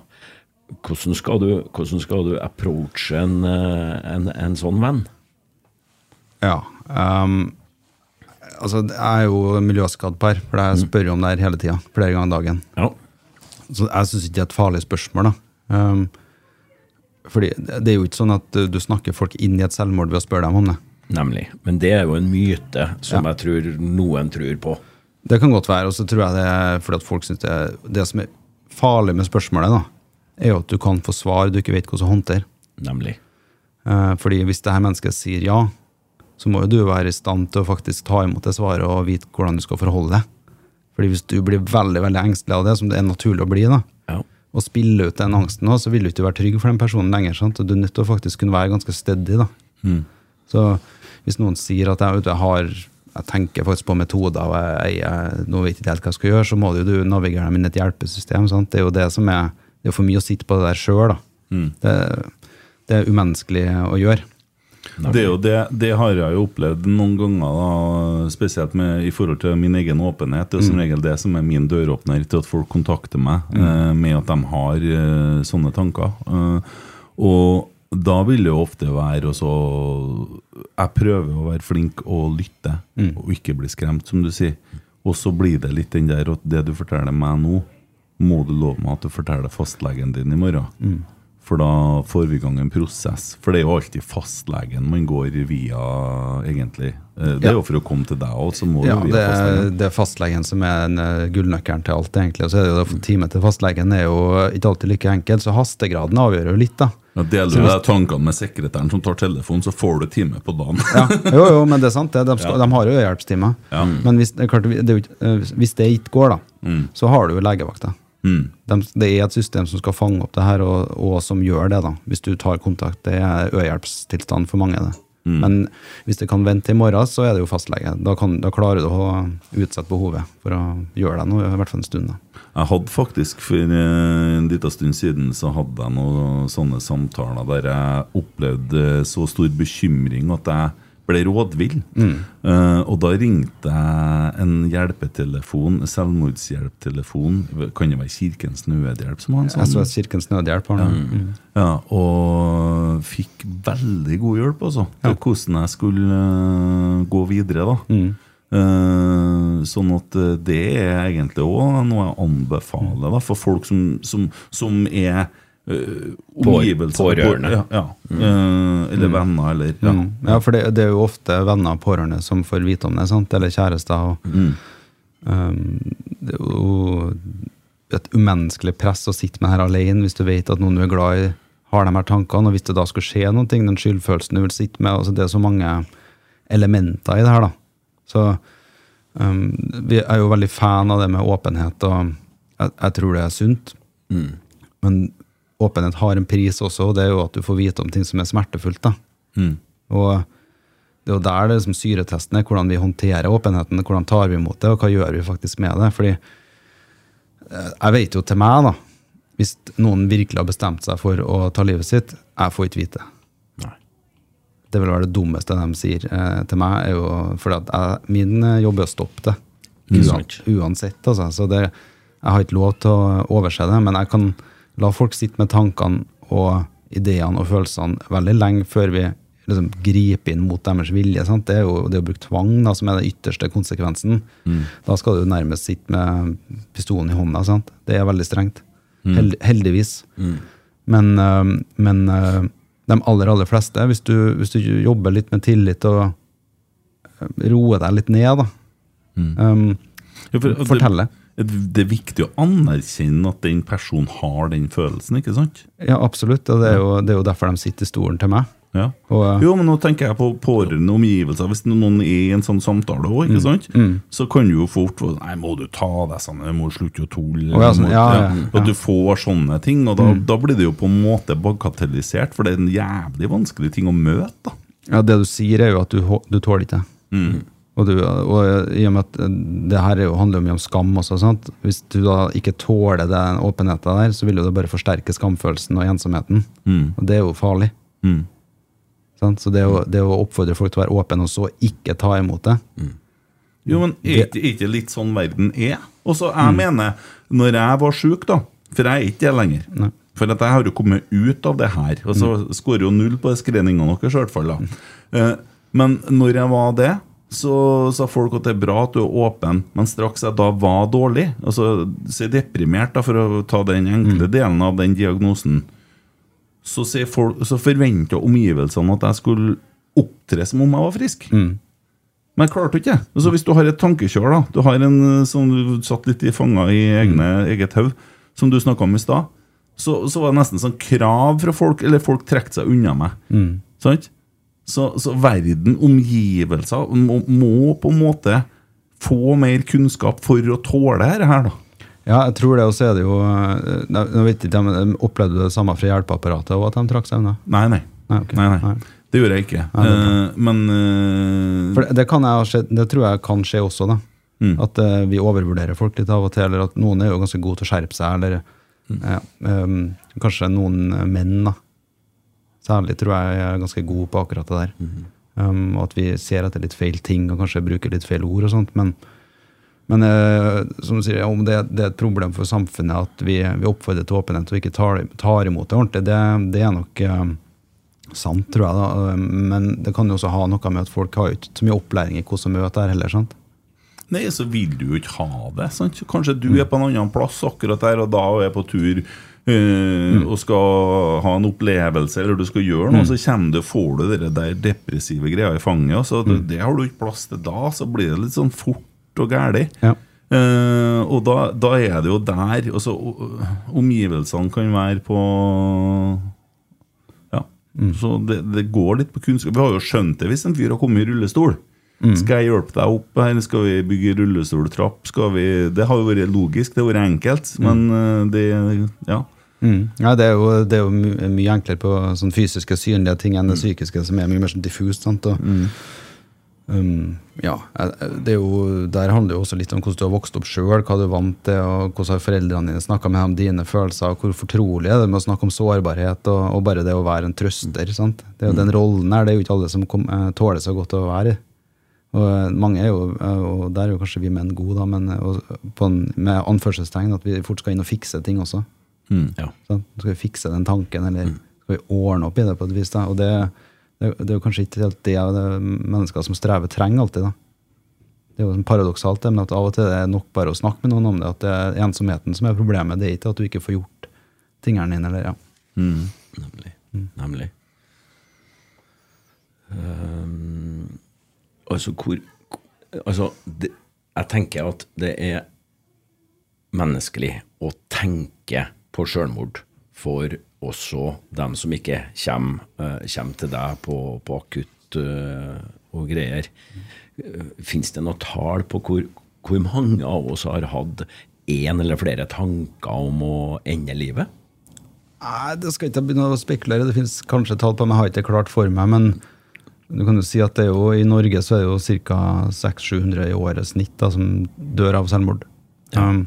hvordan skal du, hvordan skal du approache en, eh, en, en sånn venn? Ja. Um, altså, jeg er jo miljøskadd par, for jeg spør jo om det her hele tida. Flere ganger dagen. Ja. Så jeg syns ikke det er et farlig spørsmål. da. Um, fordi det er jo ikke sånn at du, du snakker folk inn i et selvmord ved å spørre dem om det. Nemlig. Men det er jo en myte som Ja. jeg tror noen tror på. Det kan godt være, og så tror jeg det er fordi at folk synes det Det som er farlig med spørsmålet, da, er jo at du kan få svar du ikke vet hvordan å håndtere. Nemlig. Eh, fordi hvis det her mennesket sier ja, så må jo du være i stand til å faktisk ta imot det svaret og vite hvordan du skal forholde deg. Fordi hvis du blir veldig veldig engstelig av det, som det er naturlig å bli, da, Ja. og spiller ut den angsten, også, så vil du ikke være trygg for den personen lenger. Sant? Du er nødt til å faktisk kunne være ganske stødig. da. Så hvis noen sier at jeg, jeg har jeg tenker faktisk på metoder, og jeg, jeg, nå vet ikke helt hva jeg skal gjøre, så må du, du navigere dem inn i et hjelpesystem. Sant? Det er jo det som er det er for mye å sitte på det der sjøl. Det, det er umenneskelig å gjøre. Det, jo det, det har jeg jo opplevd noen ganger, da, spesielt med, i forhold til min egen åpenhet. Det er som regel det som er min døråpner til at folk kontakter meg eh, med at de har eh, sånne tanker. Eh, og da vil det jo ofte være også Jeg prøver å være flink og lytte, og ikke bli skremt, som du sier. Og så blir det litt den der at det du forteller meg nå, må du love meg at du forteller fastlegen din i morgen. For da får vi i gang en prosess. For det er jo alltid fastlegen man går via, egentlig. Eh, Det er jo for å komme til deg òg, så må Ja, du det, via er- fastlegen. det er fastlegen som er en, eh, gullnøkkelen til alt, egentlig. Og så er det jo det time til fastlegen er jo ikke alltid like enkelt, så hastegraden avgjør jo litt, da. Ja, deler du deg tankene med sekretæren som tar telefonen, så får du time på dagen. Ja, jo, jo, men det er sant. Det. De, skal, de har jo hjelpstime. Ja. Men hvis det, klart, det eh, hvis det ikke går, da, så har du jo legevakta. Mm. De, det er et system som skal fange opp det her, og, og som gjør det. da Hvis du tar kontakt. Det er øyehjelpstilstand for mange. det Men hvis det kan vente til i morgen, så er det jo fastlege. Da, kan, da klarer du å utsette behovet for å gjøre det noe, i hvert fall en stund. da Jeg hadde faktisk for en liten stund siden så hadde jeg noen sånne samtaler der jeg opplevde så stor bekymring at jeg ble rådvill. Eh, og da ringte jeg en hjelpetelefon, selvmordshjelptelefon. Kan det være Kirkens Nødhjelp som har en sånn? SOS Kirkens Nødhjelp har den. Mm. Ja, og fikk veldig god hjelp altså, til hvordan jeg skulle uh, gå videre. da. Mm. Uh, sånn at det er egentlig òg noe jeg anbefaler da, for folk som, som, som er uh, omgivelser pårørende. Ja, ja. Eh, eller venner, eller ja. Mm. Ja, for det, det er jo ofte venner og pårørende som får vite om det, sant? eller kjærester. Og, Mm. um, det er jo et umenneskelig press å sitte med her alene hvis du vet at noen du er glad i, har de her tankene. Og hvis det da skulle skje noe, den skyldfølelsen du vil sitte med altså Det er så mange elementer i det her. da. Så um, vi er jo veldig fan av det med åpenhet, og jeg, jeg tror det er sunt. Men åpenhet har en pris også, og det er jo at du får vite om ting som er smertefullt. da. Mm. Og det er jo der det som syretesten er, hvordan vi håndterer åpenheten, hvordan tar vi imot det, og hva gjør vi faktisk med det. Fordi eh, jeg vet jo til meg, da, hvis noen virkelig har bestemt seg for å ta livet sitt, jeg får ikke vite det. Det vil være det dummeste de sier eh, til meg, er jo fordi at jeg, min eh, jobb er å stoppe det. Uan, uansett, altså. Så det, jeg har ikke lov til å overse det, men jeg kan la folk sitte med tankene og ideene og følelsene veldig lenge før vi liksom griper inn mot deres vilje. Sant? Det er jo det å bruke tvang da, som er den ytterste konsekvensen. Da skal du nærmest sitte med pistolen i hånda. Sant? Det er veldig strengt. Held, heldigvis. Men, øh, men øh, de aller, aller fleste, hvis du, hvis du jobber litt med tillit og øh, roer deg litt ned, da um, jo, for- Fortelle. Det, det er viktig å anerkjenne at den personen har den følelsen, ikke sant? Ja, absolutt. Og det er jo, det er jo derfor de sitter i stolen til meg. Ja. Og, eh, Jo, men nå tenker jeg på pårørende omgivelser. Hvis noen er i en sånn samtale òg, ikke sant? så kan du jo fort få Nei, må du ta deg sånn, må du slutte å tulle? Og, sånn, ja, ja. At du får sånne ting, og da, da blir det jo på en måte bagatellisert, for det er en jævlig vanskelig ting å møte. da. Ja, Det du sier, er jo at du, du tåler ikke det. Og, du, og i og med at det her er jo, handler jo mye om skam også. Sant? Hvis du da ikke tåler den åpenheten der, så vil jo det bare forsterke skamfølelsen og ensomheten. Og det er jo farlig. Mm. Sant? Så det å, det å oppfordre folk til å være åpne, og så ikke ta imot det Jo, men er er ikke litt sånn verden er? Og så jeg mener, når jeg var sjuk, da For jeg er ikke det lenger. Nei. For at jeg har jo kommet ut av det her. Og så skårer jo null på skreningene deres, i hvert fall. da. Eh, Men når jeg var det, så sa folk at det er bra at du er åpen, men straks jeg da var dårlig, altså så er deprimert, da, for å ta den enkle delen av den diagnosen, så, folk, så forventa omgivelsene at jeg skulle opptre som om jeg var frisk. Men jeg klarte ikke. Altså, hvis du har et tankekjør, da Du har en eh, som du satt litt i fanga i egne, eget hode, som du snakka om i stad, så, så var det nesten sånn krav fra folk, eller folk trekte seg unna meg. Sant? Så, så verden, omgivelser, må, må på en måte få mer kunnskap for å tåle dette her, da. Ja, jeg tror det, og så er det jo eh, Nå vet ikke, De Opplevde det samme fra hjelpeapparatet, og at de trakk seg unna? Nei, nei. Nei, okay. nei, nei. Det gjorde jeg ikke. Nei, det. Eh, men uh, For det, det, kan jeg, det tror jeg kan skje også, da. At uh, vi overvurderer folk litt av og til, eller at noen er jo ganske gode til å skjerpe seg, eller ja, um, kanskje noen menn, da. Særlig tror jeg jeg er ganske god på akkurat det der. Um, og at vi ser etter litt feil ting, og kanskje bruker litt feil ord og sånt. Men, men uh, som du sier, om det, det er et problem for samfunnet at vi, vi oppfordrer til åpenhet og ikke tar, tar imot det ordentlig, det, det er nok uh, sant, tror jeg. da. Men det kan jo også ha noe med at folk har ikke så mye opplæring i hvordan de møter det heller. sant? Nei, så vil du jo ikke ha det. Sant? Kanskje du er på en annen plass akkurat der og da og er på tur eh, og skal ha en opplevelse, eller du skal gjøre noe, så kommer du, får du det der depressive greia i fanget. Så det, det har du ikke plass til da, så blir det litt sånn fort og gæli. Ja. Eh, og da, da er det jo der altså, Omgivelsene kan være på Ja. Så det, det går litt på kunnskap. Vi har jo skjønt det hvis en fyr har kommet i rullestol. Skal jeg hjelpe deg opp her? Skal vi bygge rullestoltrapp? Skal vi Det har jo vært logisk, det har vært enkelt, men eh, det Ja. Mm. Ja, det er jo, det er jo my mye enklere på sånn fysiske, synlige ting enn det psykiske, som er mye mer sånn diffust. sant? Og, um, ja, det er jo, Der handler det jo også litt om hvordan du har vokst opp sjøl, hva du er vant til, og hvordan har foreldrene dine snakka med om dine følelser, og hvor fortrolig er det med å snakke om sårbarhet, og, og bare det å være en trøster. sant? Det er jo Den rollen her, det er jo ikke alle som kom, eh, tåler så godt å være i. Og eh, mange er jo, eh, og der er jo kanskje vi menn gode, da, men en, med anførselstegn at vi fort skal inn og fikse ting også. Ja. Sant? Skal vi fikse den tanken, eller skal vi ordne opp i det på et vis? da? Og det, det, det er jo kanskje ikke helt det, det mennesker som strever, trenger alltid. da. Det er jo sånn paradoksalt, men at av og til er det nok bare å snakke med noen om det. At det er ensomheten som er problemet, det er ikke at du ikke får gjort tingene dine. eller ja. Nemlig. Nemlig. Um, altså, hvor Altså, det, jeg tenker at det er menneskelig å tenke på selvmord for også dem som ikke kommer, eh, kommer til deg på, på akutt eh, og greier. Fins det noe tall på hvor, hvor mange av oss har hatt én eller flere tanker om å ende livet? Nei, det skal ikke begynne å spekulere. Det finnes kanskje tall på, men jeg har ikke det klart for meg. Men du kan jo si at det er jo, i Norge så er det jo ca. 600-700 i året snitt da, som dør av selvmord. Um,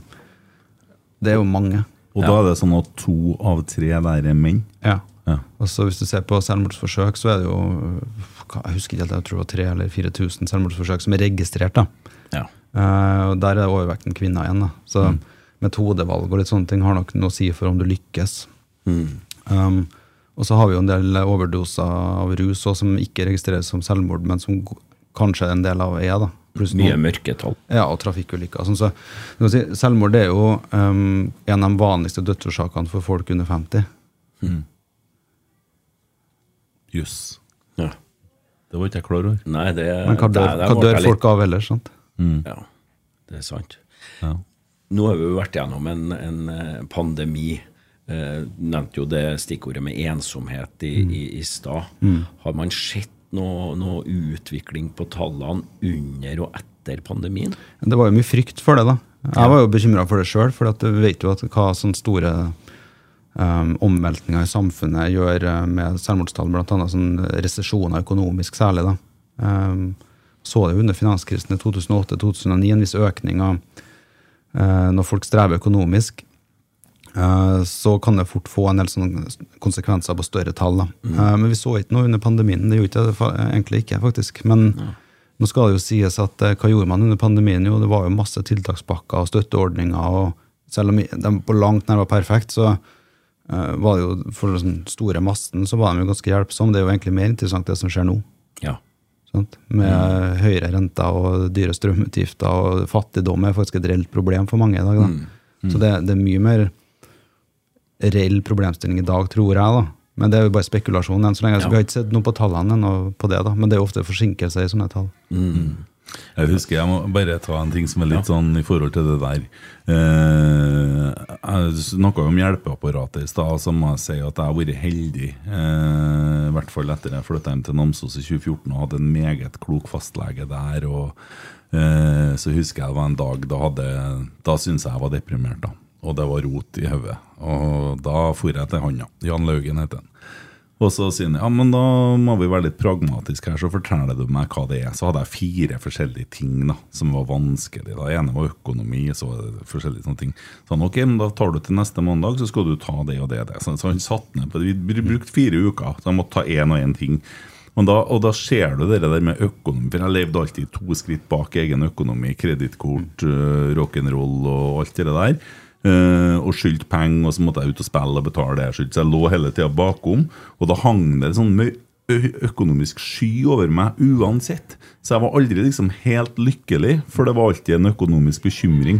det er jo mange. Og da er det sånn at to av tre der er menn. Ja. Ja. Og så Hvis du ser på selvmordsforsøk, så er det jo jeg husker ikke helt, jeg tror det var 3000 eller 4000 selvmordsforsøk som er registrert. da. Ja. Uh, og Der er overvekten kvinner igjen. da. Så metodevalg og litt sånne ting har nok noe å si for om du lykkes. Um, og så har vi jo en del overdoser av rus også, som ikke registreres som selvmord, men som kanskje en del av er. da. Pluss Mye mørketall. ja, og trafikkulykker. Sånn, så, si, selvmord er jo um, en av de vanligste dødsårsakene for folk under 50. Jøss. Ja. Det var ikke jeg klar over. Nei, det, Men hva dør, det- det hva dør folk litt- av ellers? sant? Ja, det er sant. Ja. Nå har vi jo vært gjennom en, en eh, pandemi eh, nevnte jo det stikkordet med ensomhet i, Mm. i, i stad. Har man sett noe, noe utvikling på tallene under og etter pandemien? Det var jo mye frykt for det, da. Jeg var jo bekymra for det sjøl, for du vet jo hva sånne store um, omveltninger i samfunnet gjør uh, med selvmordstall, bl.a. Sånn resesjoner økonomisk særlig. da. Um, så det jo under finanskrisen i 2008-2009, en viss økning av uh, når folk strever økonomisk. Uh, så kan det fort få en del konsekvenser på større tall. Da. Uh, men vi så ikke noe under pandemien. Det gjorde ikke det egentlig ikke, faktisk. Men nå skal det jo sies at uh, hva gjorde man under pandemien? Jo, det var jo masse tiltakspakker og støtteordninger. og Selv om de på langt nær var perfekt, så var det jo for den store massen så var de jo ganske hjelpsomme. Det er jo egentlig mer interessant det som skjer nå. Ja. Sant? Med høyere renter og dyre strømutgifter, og fattigdom er faktisk et reelt problem for mange i dag. Da. Så det, det er mye mer reell problemstilling i dag, tror jeg. da. Men det er jo bare spekulasjon enn så lenge. Så Ja. Vi har ikke sett noe på tallene ennå på det, da. men det er jo ofte forsinkelser i sånne tall. Jeg husker, jeg må bare ta en ting som er litt sånn i forhold til det der. Eh, jeg snakka om hjelpeapparatet i stad, så må jeg si at jeg har vært heldig. Eh, I hvert fall etter jeg flytta hjem til Namsos i 2014 og hadde en meget klok fastlege der. og eh, Så husker jeg det var en dag da hadde Da syntes jeg jeg var deprimert, da. Og det var rot i hodet. Og da for jeg til han, ja. Jan Laugen heter han. Og så sier han ja, men da må vi være litt pragmatiske her, så forteller du meg hva det er. Så hadde jeg fire forskjellige ting da, som var vanskelig. Det ene var økonomi, så var det forskjellige sånne ting. Så han ok, men da tar du til neste mandag, så skal du ta det og det det. Så, han satt ned på det. Vi brukte fire uker, så jeg måtte ta én og én ting. Da, og da ser du det der med økonomi, for jeg levde alltid to skritt bak egen økonomi. Kredittkort, uh, rock'n'roll og alt det der. Eh, og skyldte penger, og så måtte jeg ut og spille og betale det jeg skyldte. Så jeg lå hele tida bakom, og da hang det sånn økonomisk sky over meg uansett. Så jeg var aldri liksom helt lykkelig, for det var alltid en økonomisk bekymring.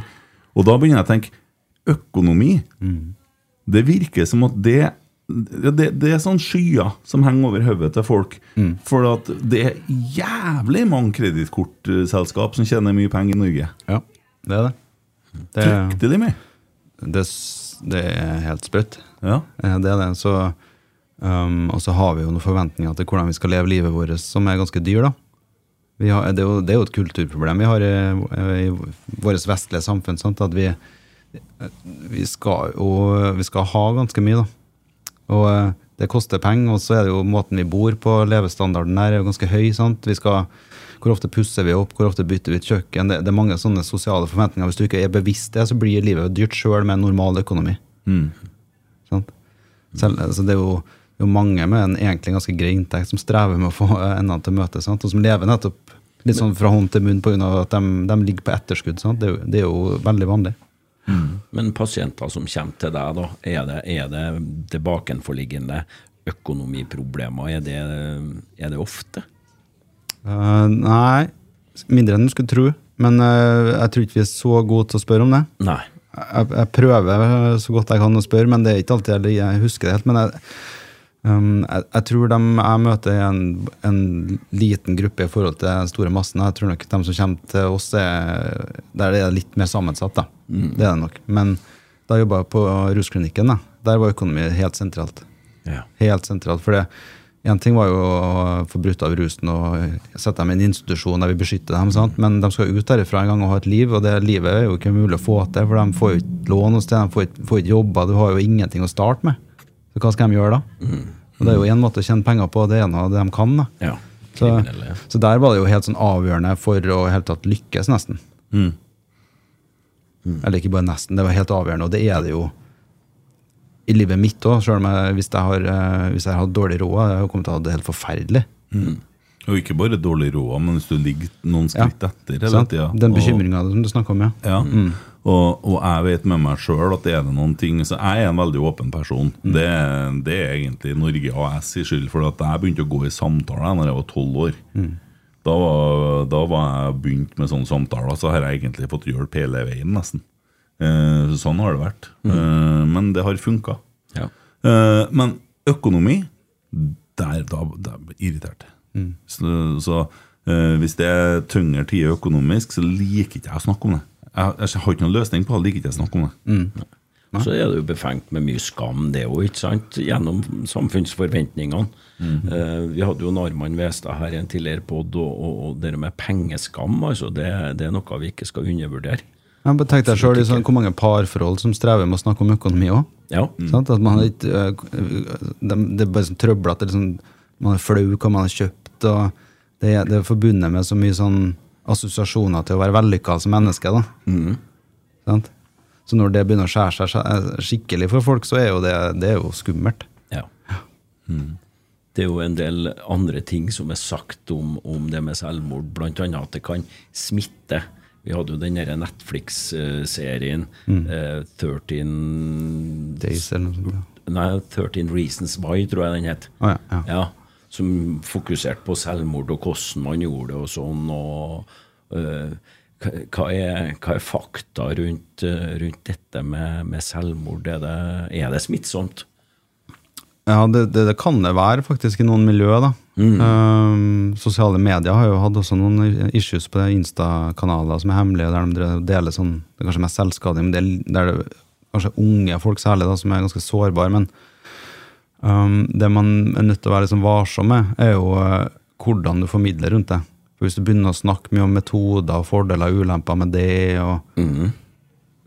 Og da begynner jeg å tenke økonomi. Det virker som at det det, det er sånn skyer som henger over hodet til folk. For at det er jævlig mange kredittkortselskap som tjener mye penger i Norge. Ja, det er det. Det, Fryktelig mye. Det, det er helt sprøtt. Ja. Eh, Det er det. Så, um, og så har vi jo noen forventninger til hvordan vi skal leve livet vårt, som er ganske dyr, da. Vi har, det, er jo, det er jo et kulturproblem vi har i, i vårt vestlige samfunn. Sant? At vi, vi, skal jo, vi skal ha ganske mye, da. Og eh, det koster penger, og så er det jo måten vi bor på, levestandarden her er jo ganske høy. sant? Vi skal, hvor ofte pusser vi opp, hvor ofte bytter vi et kjøkken? Det, det er mange sånne sosiale forventninger. Hvis du ikke er bevisst det, så blir livet dyrt sjøl med en normal økonomi. Sant? Selv, altså det er jo, det er mange med en egentlig ganske grei inntekt som strever med å få endene til å møtes, sant? og som lever nettopp litt sånn fra hånd til munn pga. at de, de ligger på etterskudd. Det, er jo, det er jo veldig vanlig. Men pasienter som kommer til deg, da, er det, er det tilbakenforliggende økonomiproblemer? Er det, er det ofte? Eh, nei, mindre enn du skulle tro. Men uh, jeg tror ikke vi er så gode til å spørre om det. Nei. Jeg, jeg prøver så godt jeg kan å spørre, men det er ikke alltid jeg, husker det helt. Men jeg, um, jeg, jeg tror de jeg møter, er en, en liten gruppe i forhold til den store massen. Jeg tror nok de som kommer til oss, er, der er litt mer sammensatt. da. Det er det nok. Men da jeg på rusklinikken, da, der var økonomi helt sentralt. Ja. Helt sentralt. For det, en ting var jo å få brutt av rusen og sette dem i en institusjon der vi beskytter dem, sant? men de skal ut derifra en gang og ha et liv, og det livet er jo ikke mulig å få til, for de får jo ikke lån noe sted, de får ikke, får ikke jobber, du har jo ingenting å starte med. Så hva skal de gjøre da? Og Det er jo én måte å tjene penger på, det ene av det de kan. da. ja. Så, så der var det jo helt sånn avgjørende for å i tatt lykkes, nesten. Eller ikke bare nesten, det var helt avgjørende, og det er det jo i livet mitt òg, sjøl om jeg, hvis jeg har eh, hvis jeg har dårlig råd, jeg har kommet til å ha det helt forferdelig. Og ikke bare dårlig råd, men hvis du ligger noen Ja. skritt etter hele tida. Den bekymringa som du snakker om, ja. Ja. Og, og jeg vet med meg sjøl at det er det noen ting Så jeg er en veldig åpen person. Det, det er egentlig Norge AS i skyld for at jeg begynte å gå i samtaler da jeg var tolv år. Da, var, da var jeg begynt med sånne samtaler, så har jeg egentlig fått hjelp hele veien, nesten. Eh, sånn har det vært. Eh, men det har funka. Ja. Eh, men økonomi, der da, da irriterte mm. Så, så eh, hvis det er tyngre tider økonomisk, så liker ikke jeg å snakke om det. Jeg, jeg har ikke noen løsning på det, liker ikke jeg å snakke om det. Så er det jo befengt med mye skam, det òg, ikke sant? Gjennom samfunnsforventningene. Eh, vi hadde jo Narman Westad her i en tidligere pod, og, og, og det med pengeskam, altså, det, det er noe vi ikke skal undervurdere. Jeg bare tenk deg selv, liksom, Hvor mange parforhold som strever med å snakke om økonomi òg. Ja. Sant? At man ikke, øh, det, det er bare sånn trøblete. Liksom, man er flau hva man har kjøpt. og Det, det er forbundet med så mye sånn assosiasjoner til å være vellykka som menneske. da. Sant? Så når det begynner å skjære seg skikkelig for folk, så er jo det, det er jo skummelt. Ja. Det er jo en del andre ting som er sagt om, om det med selvmord, bl.a. at det kan smitte. Vi hadde jo den derre Netflix-serien eh, 13 Days eller noe sånt. ja. Nei, 13 Reasons Why, tror jeg den het. Oh, ja, ja. Ja, som fokuserte på selvmord og hvordan man gjorde det og sånn. og øh, hva, er, hva er fakta rundt, øh, rundt dette med, med selvmord? Er det, er det smittsomt? Ja, det, det, det kan det være faktisk i noen miljøer. da. Um, sosiale medier har jo hatt også noen issues på Insta-kanaler som er hemmelige, der de deler sånn, det er kanskje mest selvskading, men det, er- der det er kanskje unge folk særlig da, som er ganske sårbare. Men um, det man er nødt til å være liksom varsom med, er jo uh, hvordan du formidler rundt det. For Hvis du begynner å snakke mye om metoder og fordeler og ulemper med det, og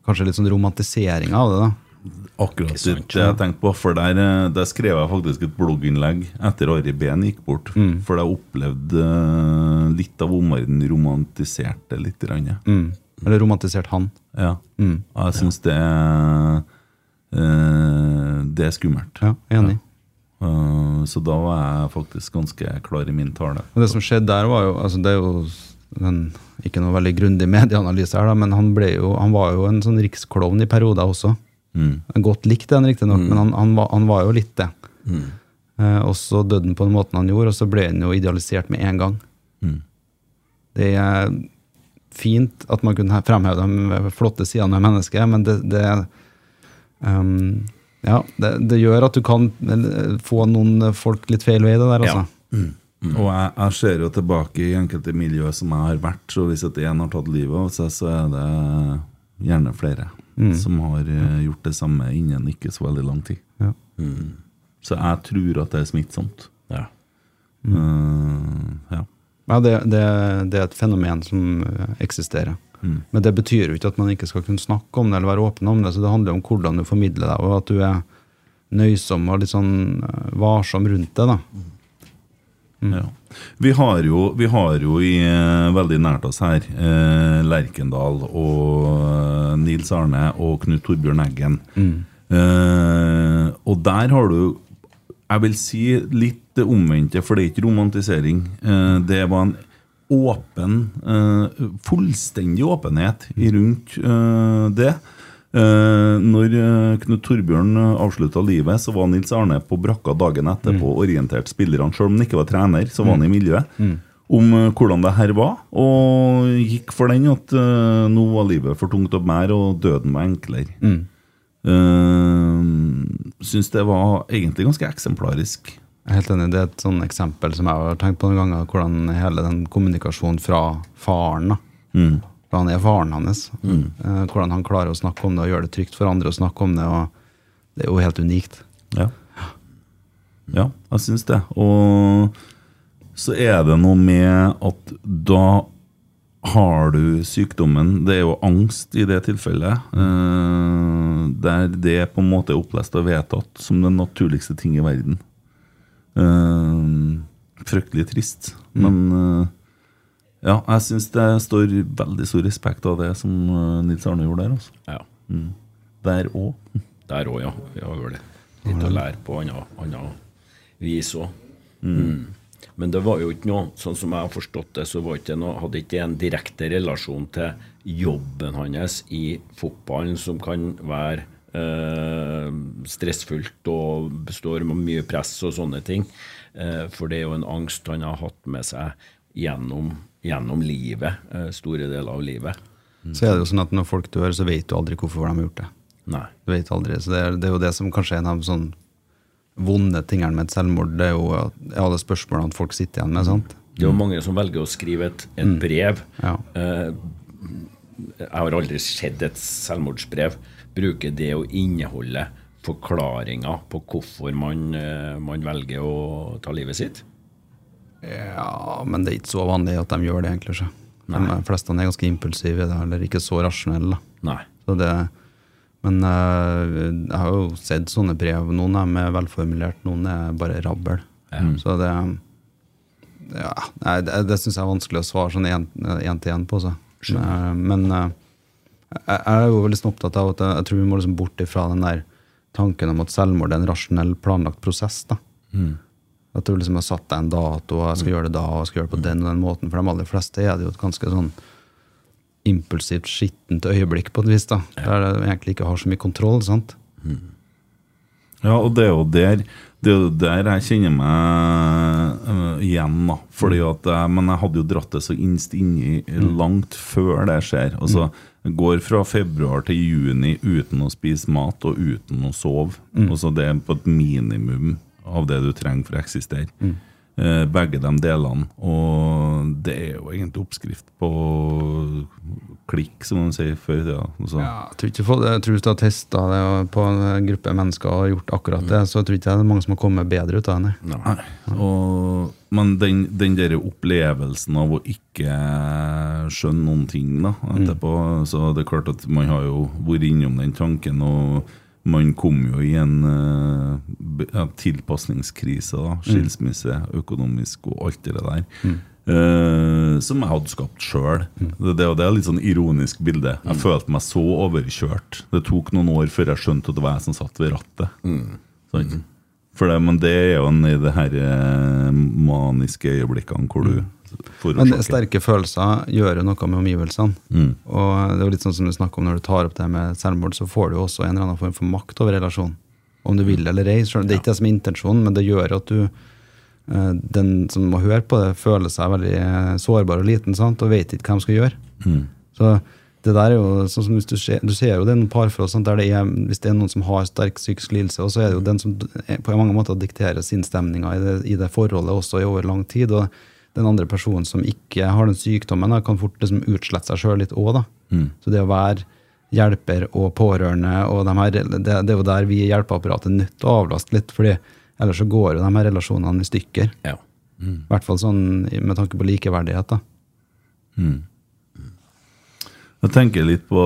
kanskje litt sånn romantisering av det, da. Akkurat sant, det jeg tenkte på, for der, eh, der skrev jeg faktisk et blogginnlegg etter Ari Behn gikk bort. For jeg opplevde eh, litt av omverdenen romantiserte litt. Mm. Eller romantisert han. Ja. Jeg syns det eh, Det er skummelt. Ja, enig. Ja. så da var jeg faktisk ganske klar i min tale. Og det som skjedde der, var jo altså Det er jo en, ikke noe veldig grundig medieanalyse her, da, men han, jo, han var jo en sånn riksklovn i perioder også. Mm. Godt likt, den, riktignok, men han, han, var, han var jo litt det. Eh, og så døde han på den måten han gjorde, og så ble han jo idealisert med en gang. Mm. Det er fint at man kunne fremheve de flotte sidene med mennesket, men det, det um, ja, det, det gjør at du kan få noen folk litt feil vei, det der, altså. Og jeg, jeg ser jo tilbake i enkelte miljøer som jeg har vært, så hvis at én har tatt livet av seg, så er det gjerne flere som har eh, gjort det samme innen ikke så veldig lang tid. Ja. Så jeg tror at det er smittsomt. Ja. Eh, ja. Ja, det, det, det er et fenomen som eh, eksisterer. Men det betyr jo ikke at man ikke skal kunne snakke om det eller være åpen om det. Så det handler om hvordan du formidler deg, og at du er nøysom og litt sånn varsom rundt det. da. Ja. Vi, har jo, vi har jo i eh, veldig nært oss her eh, Lerkendal og eh, Nils Arne og Knut Torbjørn Eggen. Eh, og der har du Jeg vil si litt det omvendte, for det er ikke romantisering. Eh, det var en åpen eh, Fullstendig åpenhet rundt det. Eh, når eh, Knut Torbjørn avslutta livet, så var Nils Arne på brakka dagen etterpå og orienterte spillerne. Selv om han ikke var trener, så var han i miljøet. Om eh, hvordan det her var, og gikk for den at eh, nå var livet for tungt å bære, og døden var enklere. Uh, Syns det var egentlig ganske eksemplarisk. Jeg er helt enig, Det er et sånn eksempel som jeg har tenkt på noen ganger, hvordan hele den kommunikasjonen fra faren da, For han er faren hans. Eh, hvordan han klarer å snakke om det og gjøre det trygt for andre å snakke om det. og Det er jo helt unikt. Ja. Ja, jeg syns det. Og så er det noe med at da har du sykdommen Det er jo angst i det tilfellet. Uh, der det på en måte er opplest og vedtatt som den naturligste ting i verden. Uh, fryktelig trist. Men eh, ja, jeg syns det står veldig stor respekt av det som eh, Nils Arne gjorde der. Altså. ja. Der òg. Der òg, ja. Vi har vel litt å lære på annet vis òg. Mm. Men det var jo ikke noe, sånn som jeg har forstått det, så var ikke noe, hadde ikke det en direkte relasjon til jobben hans i fotballen, som kan være eh, stressfullt og består av mye press og sånne ting. Eh, for det er jo en angst han har hatt med seg gjennom, gjennom livet, eh, store deler av livet. Så er det jo sånn at når folk dør, så vet du aldri hvorfor de har gjort det. Nei. Du vet aldri, så det er, det er jo det som kanskje er en av de sånn vonde tingene med et selvmord. Det er jo alle spørsmålene folk sitter igjen med. sant? Det er jo mange som velger å skrive et, et brev Ja. eh, Jeg har aldri sett et selvmordsbrev bruke det å inneholde forklaringer på hvorfor man, eh, man velger å ta livet sitt. Ja, men det er ikke så vanlig at de gjør det, egentlig. Så. De fleste er ganske impulsive, eller ikke så rasjonelle. Nei. Så det, men eh, jeg har jo sett sånne brev. Noen er velformulert, noen er bare rabbel. Så det ja, nei, Det, det syns jeg er vanskelig å svare sånn én til én på. Så. Men, men eh, jeg, jeg er jo sånn opptatt av at jeg, jeg tror vi må liksom bort ifra den der tanken om at selvmord er en rasjonell, planlagt prosess. da. At du liksom har satt deg en dato, og jeg skal gjøre det da, og jeg skal gjøre det på den og den måten. For de aller fleste er det jo et ganske sånn impulsivt, skittent øyeblikk på et vis. da, Der du egentlig ikke har så mye kontroll. sant? Ja, og det er jo der det er jo der jeg kjenner meg øh, igjen, da. Fordi at jeg, men jeg hadde jo dratt det så innst inni langt før det skjer. Altså, jeg går fra februar til juni uten å spise mat og uten å sove. Altså, det er på et minimum av det du trenger for å eksistere. Eh, begge de delene. Og det er jo egentlig oppskrift på klikk, som man sier før i tida. Altså. Ja, jeg tror ikke folk- jeg tror hvis du har testa det på en gruppe mennesker og gjort akkurat det, så tror ikke det er mange som har kommet bedre ut av det. nei. Og, men den, den der opplevelsen av å ikke skjønne noen ting da, etterpå Så det er klart at man har jo vært innom den tanken, og man kom jo i en eh, tilpasningskrise. da, Skilsmisse, økonomisk og alt det der. eh, som jeg hadde skapt sjøl. Det, det, og det er litt sånn ironisk bilde. Jeg følte meg så overkjørt. Det tok noen år før jeg skjønte at det var jeg som satt ved rattet. Sant? For det, men det er jo en i det her eh, maniske øyeblikkene hvor du Men sterke følelser gjør jo noe med omgivelsene. Mm. Og det er jo litt sånn som du snakker om når du tar opp det med selvmord, så får du jo også en eller annen form for makt over relasjonen. Om du vil eller ei. Det er ikke det som er intensjonen, men det gjør at du eh, den som må høre på det, føler seg veldig eh, sårbar og liten sant? og vet ikke hva de skal gjøre. Mm. Så det der er jo sånn som Du ser, du ser jo det er noen parforhold der det er, hvis det er noen som har sterk psykisk lidelse, og så er det jo den som på mange måter dikterer sinnsstemninga i, det, i det forholdet også i over lang tid. og den andre personen som ikke har den sykdommen, da, kan fort liksom utslette seg sjøl litt òg. Så det å være hjelper og pårørende og de her, det, det er jo der vi i hjelpeapparatet er nødt til å avlaste litt, fordi ellers så går jo de her relasjonene i stykker. Ja. I hvert fall sånn med tanke på likeverdighet. da. Jeg tenker litt på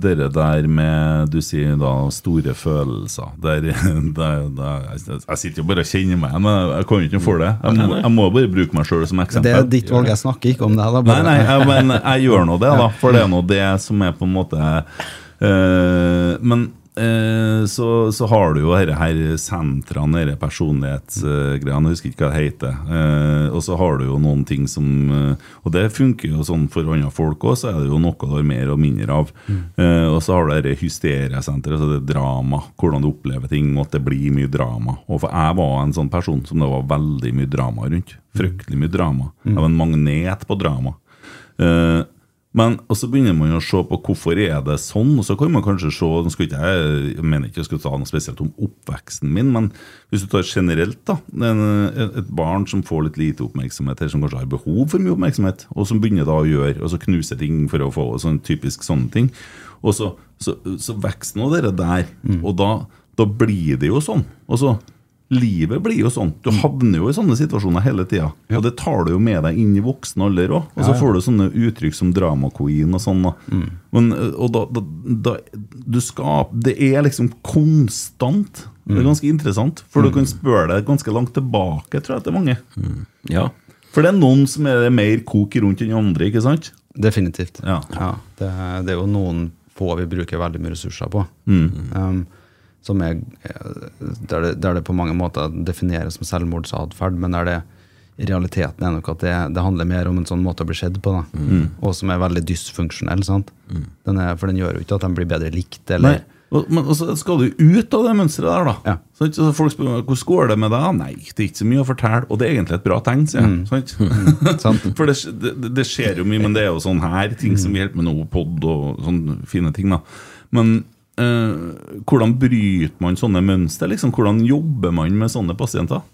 det dere der med Du sier da store følelser. Der, der, der, jeg, sitter jo bare og kjenner meg, men jeg kan jo ikke for det. Jeg må, jeg må bare bruke meg sjøl som eksempel. Det er ditt valg, jeg snakker ikke om det. da. Nei, nei, jeg, men jeg gjør nå det, da. For det er nå det som er på en måte eh, Men eh, så, så har du jo disse her sentrene, disse personlighetsgreiene, jeg husker ikke hva det heter. Eh, og så har du jo noen ting som eh, Og det funker jo sånn for andre folk òg, så er det jo noe du har mer og mindre av. Eh, og så har du dette hysteriesenteret, altså det drama, hvordan du opplever ting, og at det blir mye drama. Og for jeg var en sånn person som det var veldig mye drama rundt. Fryktelig mye drama. Jeg var en magnet på drama. Eh, men så begynner man å se på hvorfor er det sånn, og så kan man kanskje se ikke jeg, mener ikke jeg skal ta noe spesielt om oppveksten min, men hvis du tar generelt, da en, et barn som får litt lite oppmerksomhet, eller som kanskje har behov for mye oppmerksomhet, og som begynner da å gjøre, og så knuse ting for å få sånn typisk sånne ting, og så, så, så vokser nå dere der, og da, da blir det jo sånn. Og så Livet blir jo sånn. Du havner jo i sånne situasjoner hele tida. Og det tar du jo med deg inn i voksen alder òg. Og så får du sånne uttrykk som drama queen og sånn. Mm. Men, og da, da, da du skal, Det er liksom konstant. Det er ganske interessant, for du kan spørre deg ganske langt tilbake, tror jeg, til mange. ja. For det er noen som er mer kok rundt enn andre, ikke sant? Definitivt. Ja. det, det er jo noen få vi bruker veldig mye ressurser på. Mm. Um, er, der, det, der det på mange måter defineres som selvmordsatferd, men der det i realiteten er nok at det, det handler mer om en sånn måte å bli sett på. Mm. og som er veldig dysfunksjonell. sant? Den er, for den gjør jo ikke at de blir bedre likt. eller... Nei. Men så skal du ut av det mønsteret der, da. Ja. Så folk spør hvordan går det med deg. Nei, det er ikke så mye å fortelle. Og det er egentlig et bra tegn, sier jeg. Sant? Mm. For det, det, det skjer jo mye, men det er jo sånn her ting som vi hjelper med nå, pod og sånne fine ting. da. Men eh, hvordan bryter man sånne mønster? Liksom? Hvordan jobber man med sånne pasienter?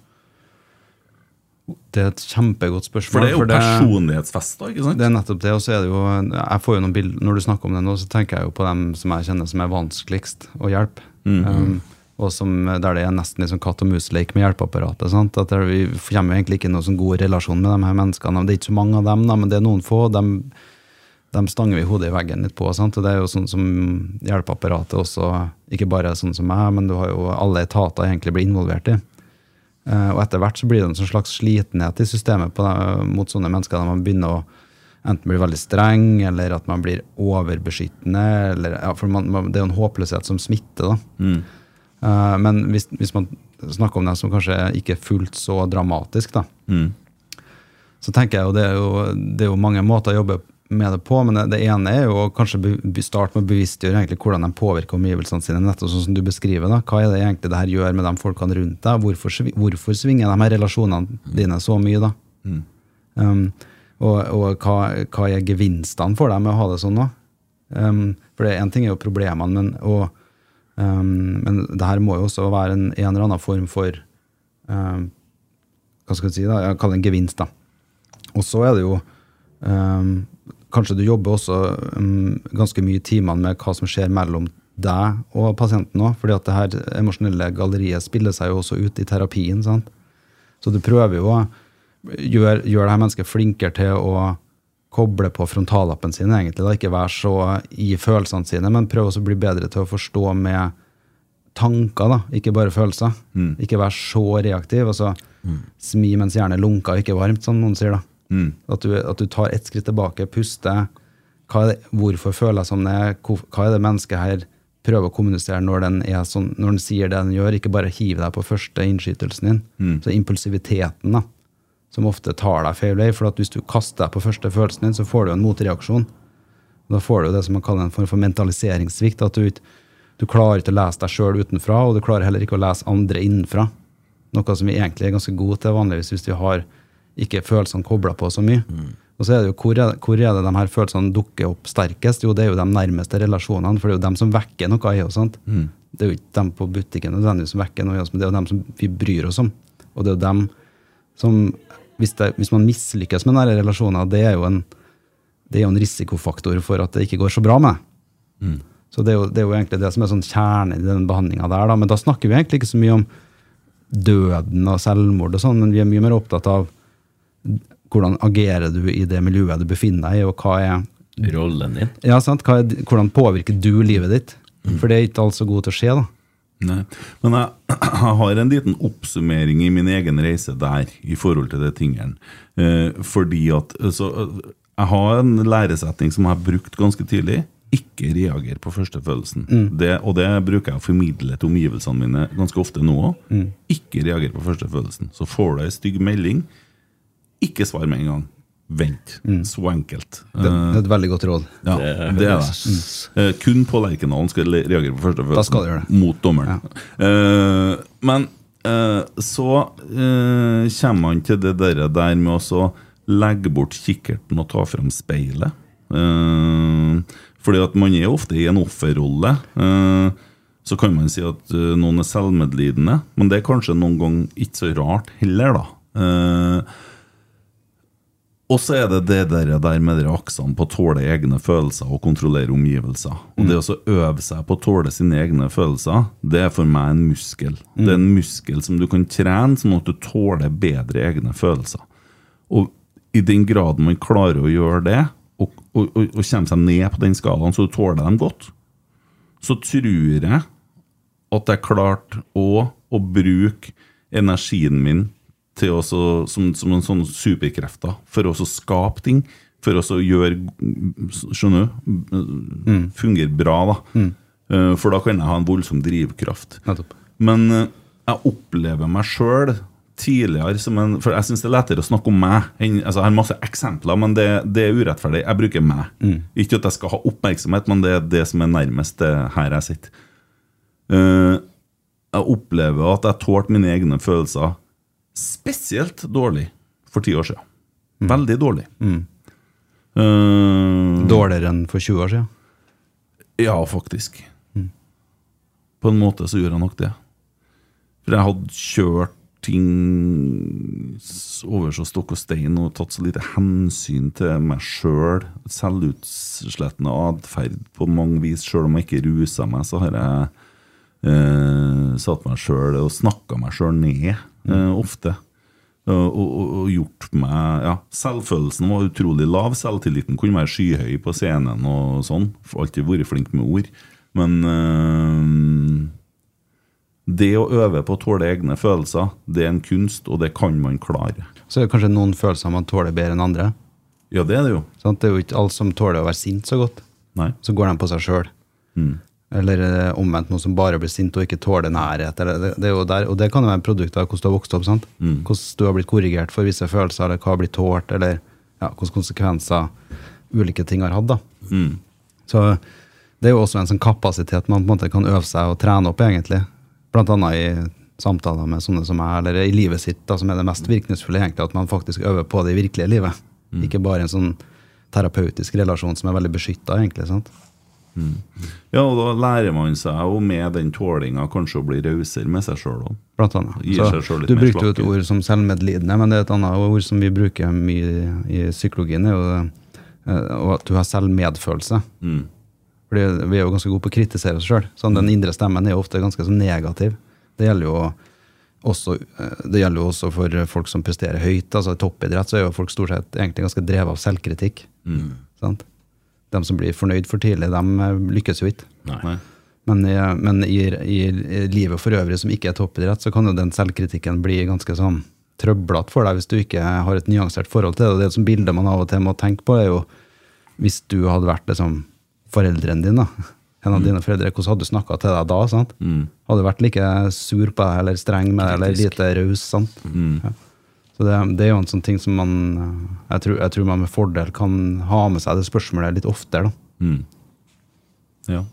Det er et kjempegodt spørsmål. For det er jo personlighetsfester, ikke sant? Det er nettopp det, og så er det jo Jeg får jo noen bilder Når du snakker om det nå, så tenker jeg jo på dem som jeg kjenner som er vanskeligst å hjelpe. um, og som, der det er nesten liksom katt og mus-leik med hjelpeapparatet. Sant? At vi kommer egentlig ikke i noen sånn god relasjon med de her menneskene. Det er ikke så mange av dem, da, men det er noen få. De, de stanger vi hodet i veggen litt på. Sant? Det er jo sånn som hjelpeapparatet også, ikke bare sånn som meg, men du har jo alle etater egentlig blir involvert i. Eh, og etter hvert så blir det en sånn slags slitenhet i systemet på det, mot sånne mennesker. Der man begynner å enten bli veldig streng, eller at man blir overbeskyttende. Eller, ja, for man, man, det er jo en håpløshet som smitter. da. Eh, men hvis, hvis man snakker om det som kanskje ikke er fullt så dramatisk, da, Mm. så tenker jeg jo det er jo, det er jo mange måter å jobbe med det på, men det, det ene er jo å kanskje starte med å bevisstgjøre egentlig hvordan de påvirker omgivelsene sine, nettopp sånn som du beskriver. da. Hva er det egentlig det her gjør med de folkene rundt deg? Hvorfor, hvorfor svinger de her relasjonene dine så mye, da? Um, og og hva, hva er gevinstene for deg med å ha det sånn nå? Um, for én en ting er jo problemene, men, og, um, men det her må jo også være en, en eller annen form for um, Hva skal jeg si, da? Jeg kaller det en gevinst, da. Og så er det jo um, Kanskje du jobber også um, ganske mye i timene med hva som skjer mellom deg og pasienten òg. fordi at det her emosjonelle galleriet spiller seg jo også ut i terapien. sant? Så du prøver jo å gjøre, gjøre det her mennesket flinkere til å koble på frontallappen sin, egentlig. da, Ikke være så i følelsene sine, men prøve å bli bedre til å forstå med tanker, da, ikke bare følelser. Ikke være så reaktiv. altså Smi mens hjernen lunker, ikke varmt, som noen sier. da. At, du, at du tar ett skritt tilbake, puster. Er det, hvorfor føler jeg som det? er? Hva er det mennesket her prøver å kommunisere når den, sånn, når den sier det den gjør? Ikke bare hiv deg på første innskytelsen din. Så impulsiviteten, da, som ofte tar deg feil vei. For at hvis du kaster deg på første følelsen din, så får du en motreaksjon. Da får du det som man kaller en form for mentaliseringssvikt. At du, du klarer ikke å lese deg sjøl utenfra, og du klarer heller ikke å lese andre innenfra. Noe som vi egentlig er ganske gode til vanligvis hvis vi har ikke følelsene kobla på så mye. Og så er det jo, hvor er, hvor er det de her følelsene dukker opp sterkest? Jo, det er jo de nærmeste relasjonene, for det er jo dem som vekker noe i oss. Mm. Det er jo ikke dem på butikken nødvendigvis som vekker noe i oss, men det er jo dem som vi bryr oss om. Og det er jo dem som Hvis, det, hvis man mislykkes med nære relasjoner, det er jo en det er jo en risikofaktor for at det ikke går så bra med mm. Så det er, jo, det er jo egentlig det som er sånn kjernen i den behandlinga der. Da. Men da snakker vi egentlig ikke så mye om døden og selvmord og sånn, men vi er mye mer opptatt av hvordan agerer du i det miljøet du befinner deg i, og hva er Rollen din. ja, sant? Er, hvordan påvirker du livet ditt? For det er ikke alt så god til å skje, da. Nei. Men jeg, jeg har en liten oppsummering i min egen reise der, i forhold til det tingene. Eh, fordi at så, Jeg har en læresetning som jeg har brukt ganske tidlig. Ikke reager på førstefølelsen. Det, og det bruker jeg å formidle til omgivelsene mine ganske ofte nå òg. Ikke reager på førstefølelsen. Så får du ei stygg melding, ikke svar med en gang. Vent. Så enkelt. Det, det er et veldig godt råd. ja, det er det. Eh, kun på Lerkendalen skal le- reagere på første det. Mot dommeren. Eh, men eh, så eh, kommer man til det der, der med å legge bort kikkerten og ta fram speilet. Eh, fordi at man er ofte i en offerrolle. Eh, så kan man si at eh, noen er selvmedlidende, men det er kanskje noen gang ikke så rart heller, da. Og så er det det der, der med de aksene på å tåle egne følelser og kontrollere omgivelser. Og det å øve seg på å tåle sine egne følelser, det er for meg en muskel. Det er en muskel som du kan trene, sånn at du tåler bedre egne følelser. Og i den grad man klarer å gjøre det, og, og, og, og kommer seg ned på den skalaen så du tåler dem godt, så tror jeg at jeg klarte òg å bruke energien min til å som, som en sånn superkrefter for å skape ting. For å gjøre Skjønner du? Fungere bra, da. Mm. For da kan jeg ha en voldsom drivkraft. Nettopp. Men eh, jeg opplever meg sjøl tidligere som en For jeg syns det er lettere å snakke om meg. Enn, altså, jeg har masse eksempler, men det, det er urettferdig. Jeg bruker meg. Ikke at jeg skal ha oppmerksomhet, men det er det som er nærmest det her jeg sitter. Eh, jeg opplever at jeg tålte mine egne følelser spesielt dårlig for ti år siden. Veldig dårlig. Eh, Dårligere enn for 20 år siden. ja, faktisk. På en måte så gjorde jeg nok det. For jeg hadde kjørt ting over så stokk og stein og tatt så lite hensyn til meg sjøl. Selvutslettende atferd på mange vis. Sjøl om jeg ikke rusa meg, så har jeg eh, satt meg sjøl og snakka meg sjøl ned eh, ofte. Og, og, og- og gjort meg ja, Selvfølelsen var utrolig lav. Selvtilliten kunne være skyhøy på scenen og sånn. Alltid vært flink med ord. Men eh, det å øve på å tåle egne følelser, det er en kunst, og det kan man klare. Så er det kanskje noen følelser man tåler bedre enn andre. Ja, det er det jo. Sånn, Det er jo ikke alle som tåler å være sint så godt. Nei. Så går de på seg sjøl. Mm. Eller eh, omvendt noen som bare blir sint og ikke tåler nærhet. Eller det, det er jo der, og det kan jo være produkt av hvordan du har vokst opp. sant? Hvordan du har blitt korrigert for visse følelser, eller hva har blitt tålt, eller ja, hvilke konsekvenser ulike ting har hatt. da. Mm. Så det er jo også en sånn kapasitet man på en måte kan øve seg og trene opp, egentlig. Blant annet i samtaler med sånne som meg, eller i livet sitt, da, som er det mest virkningsfulle, egentlig, at man faktisk øver på det i virkelige livet. Ikke bare en sånn terapeutisk relasjon som er veldig beskytta, egentlig. sant? Ja, og da lærer man seg jo med den tålinga kanskje å bli rausere med seg sjøl òg. Blant annet. Så, du brukte jo et ord som selvmedlidende, men det er et annet ord som vi bruker mye i psykologien, er jo eh, og at du har selvmedfølelse. Mm. Fordi vi er jo ganske gode på å kritisere oss sjøl. Sånn, den indre stemmen er jo ofte ganske så negativ. Det gjelder jo også, eh, det gjelder jo også for folk som presterer høyt. altså Toppidrett så er jo folk stort sett egentlig ganske drevet av selvkritikk. Sant? De som blir fornøyd for tidlig, de eh, lykkes jo ikke. Nei. Men, i, men i, i, livet for øvrig som ikke er toppidrett, så kan jo den selvkritikken bli ganske sånn trøblete for deg hvis du ikke har et nyansert forhold til det. Og det som bildet man av og til må tenke på, er jo hvis du hadde vært liksom foreldrene dine. En av dine foreldre, hvordan hadde du snakka til deg da? sant? Hadde du vært like sur på deg, eller streng med deg, eller lite raus? sant? Ja. Så det, det er jo en sånn ting som man eh, jeg tror, jeg tror man med fordel kan ha med seg det spørsmålet litt oftere. da. Ja.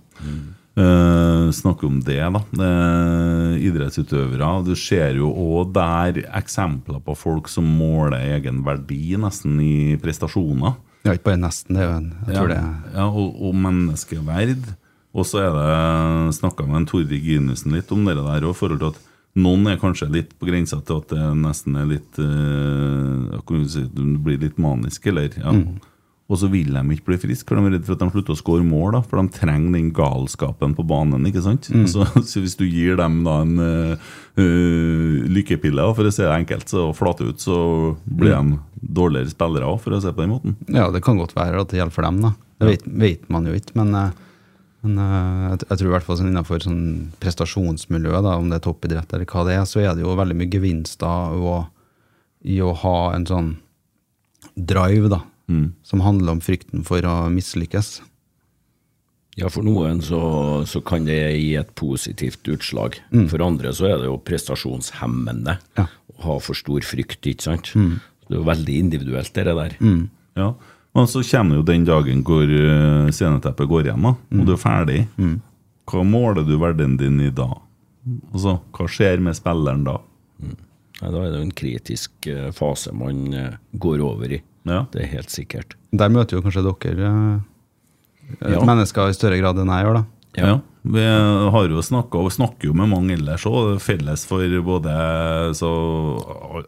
Eh, snakke om det, da. Uh, idrettsutøvere. Du ser jo òg der eksempler på folk som måler egen verdi nesten i prestasjoner. Ja, ikke bare nesten, det er jo en, jeg tror det ja, er ja, og, og menneskeverd. Og så er det snakka med en Tord Ginussen litt om det der òg, forhold til at noen er kanskje litt på grensa til at det nesten er litt eh, du si, Du blir litt manisk, eller ja. Og så vil de ikke bli friske, for de er redd for at de slutter å skåre mål. da, For de trenger den galskapen på banen. ikke sant? Så, så hvis du gir dem da en eh, lykkepille, for å si det enkelt, så flate ut, så blir de dårligere spillere òg, for å det på den måten. Ja, det kan godt være at det gjelder for dem, da. Det vet, vet man jo ikke, men, eh, men uh, jeg, jeg tror i hvert fall sånn innenfor sånn prestasjonsmiljøet, da, om det er toppidrett eller hva det er, så er det jo veldig mye gevinster i å ha en sånn drive, da, som handler om frykten for å mislykkes. Ja, for noen så, så kan det gi et positivt utslag. For andre så er det jo prestasjonshemmende Ja. å ha for stor frykt, ikke sant. Det er jo veldig individuelt, det der. Ja, Men så kommer jo den dagen hvor uh, sceneteppet går igjen, da, og du er ferdig. Hva måler du verdien din i da? Altså, Hva skjer med spilleren da? Ja, da er det jo en kritisk eh, fase man eh, går over i. Ja. Det er helt sikkert. Der møter jo kanskje dere eh, Ja. mennesker i større grad enn jeg gjør, da. Ja. Vi har jo snakket, og snakker jo med mange ellers òg. Felles for både så,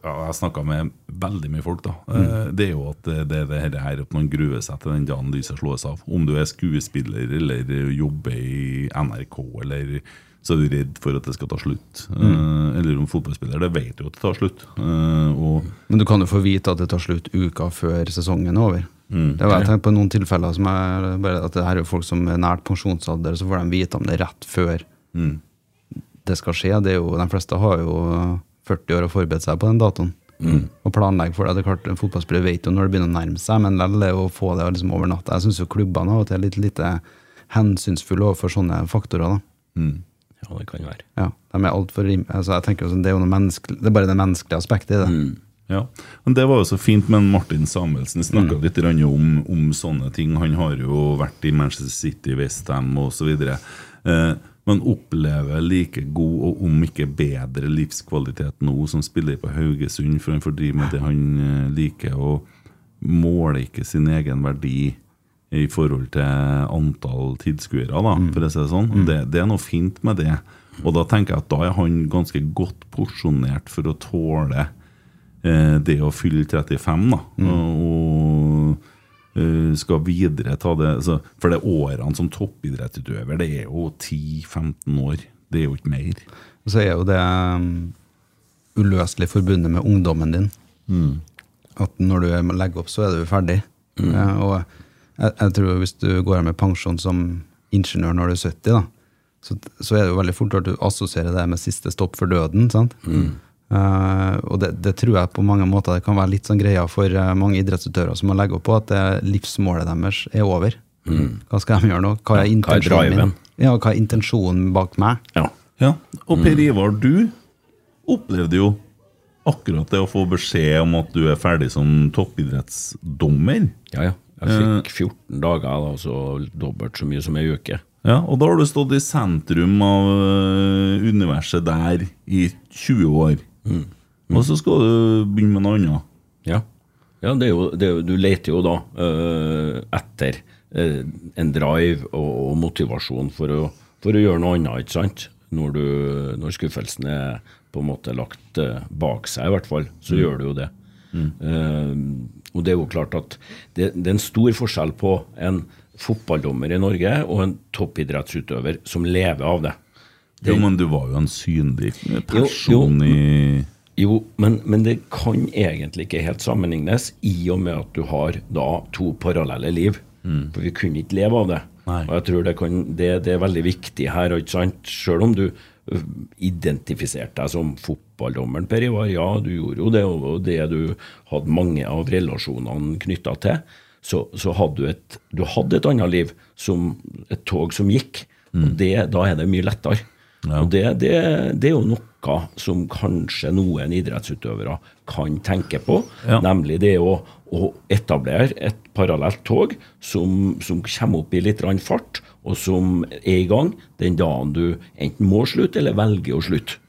ja, Jeg snakka med veldig mye folk, da. Mm. Det er jo at det det, det her er at man gruer seg til den dagen lyset slås av. Om du er skuespiller eller jobber i NRK, eller så er du redd for at det skal ta slutt. Mm. Eller om fotballspiller, det vet du at det tar slutt. Eh, Og Men du kan jo få vite at det tar slutt uka før sesongen er over. Det har jeg tenkt på noen tilfeller som er bare at det her er jo folk som er nært pensjonsalder, så får de vite om det rett før det skal skje. Det er jo, de fleste har jo 40 år å forberede seg på den datoen. Og planlegge for det. Det er klart, En fotballspiller vet jo når det begynner å nærme seg, men likevel er å få det liksom over natta. Jeg syns klubbene av og til er litt lite hensynsfulle overfor sånne faktorer. da. Ja, det kan være. Ja, de er alt for altså, jeg tenker jo sånn, Det er jo noe menneskelig, det er bare det menneskelige aspektet i det. Ja, men Det var jo så fint med Martin Samuelsen. Snakka litt om, om sånne ting. Han har jo vært i Manchester City, Westham osv. Eh, men opplever like god, og om ikke bedre, livskvalitet nå som spiller på Haugesund, for han får drive med det han eh, liker, og måler ikke sin egen verdi i forhold til antall tilskuere, Mm. for å si det sånn. Det, det er noe fint med det. Og da tenker jeg at da er han ganske godt porsjonert for å tåle det å fylle 35, da. Mm. Og, og skal videre ta det altså, For det årene som toppidrettsutøver, det er jo 10-15 år. Det er jo ikke mer. Og så er jo det um, uløselig forbundet med ungdommen din. At når du er- legger opp, så er du ferdig. Eh, og jeg, jeg tror hvis du går av med pensjon som ingeniør når du er 70, da, så, så er det jo veldig fort at du assosierer det med siste stopp for døden. sant? Eh, og det, det tror jeg på mange måter det kan være litt sånn greia for eh, mange idrettsutøvere som må legge opp på at det livsmålet deres er over. Hva skal de gjøre nå? Hva er Ja, hva er intensjonen min? Ja, hva er intensjonen bak meg? Ja. Ja, Og Mm. Per Ivar, du opplevde jo akkurat det å få beskjed om at du er ferdig som toppidrettsdommer. ja, ja. Jeg fikk 14 dager, da, så dobbelt så mye som ei uke. Ja, Og da har du stått i sentrum av universet der i 20 år. Mm. Og så skal du begynne med noe annet. Ja, ja det er jo, det er jo, du leter jo da øh, etter øh, en drive og, og motivasjon for å, for å gjøre noe annet, ikke sant? Når, du, når skuffelsen er på en måte lagt øh, bak seg, i hvert fall, så gjør du jo det. Uh, og det er jo klart at det, det er en stor forskjell på en fotballdommer i Norge og en toppidrettsutøver som lever av det. Jo, men du var jo en synlig person jo. i Jo, men, men det kan egentlig ikke helt sammenlignes, i og med at du har da to parallelle liv. For vi kunne ikke leve av det. Nei. Og jeg tror det, kan, det, det er veldig viktig her, ikke sant? Selv om du identifiserte deg som fotballdommeren, Per Ivar, ja, du gjorde jo det, og det du hadde mange av relasjonene knytta til, så, så hadde du et, du hadde et annet liv, som et tog som gikk. Og det, da er det mye lettere. Og det, det, det er jo noe som kanskje noen idrettsutøvere kan tenke på, Ja. nemlig det å, å etablere et parallelt tog som, som kommer opp i litt fart, og som er i gang den dagen du enten må slutte eller velger å slutte.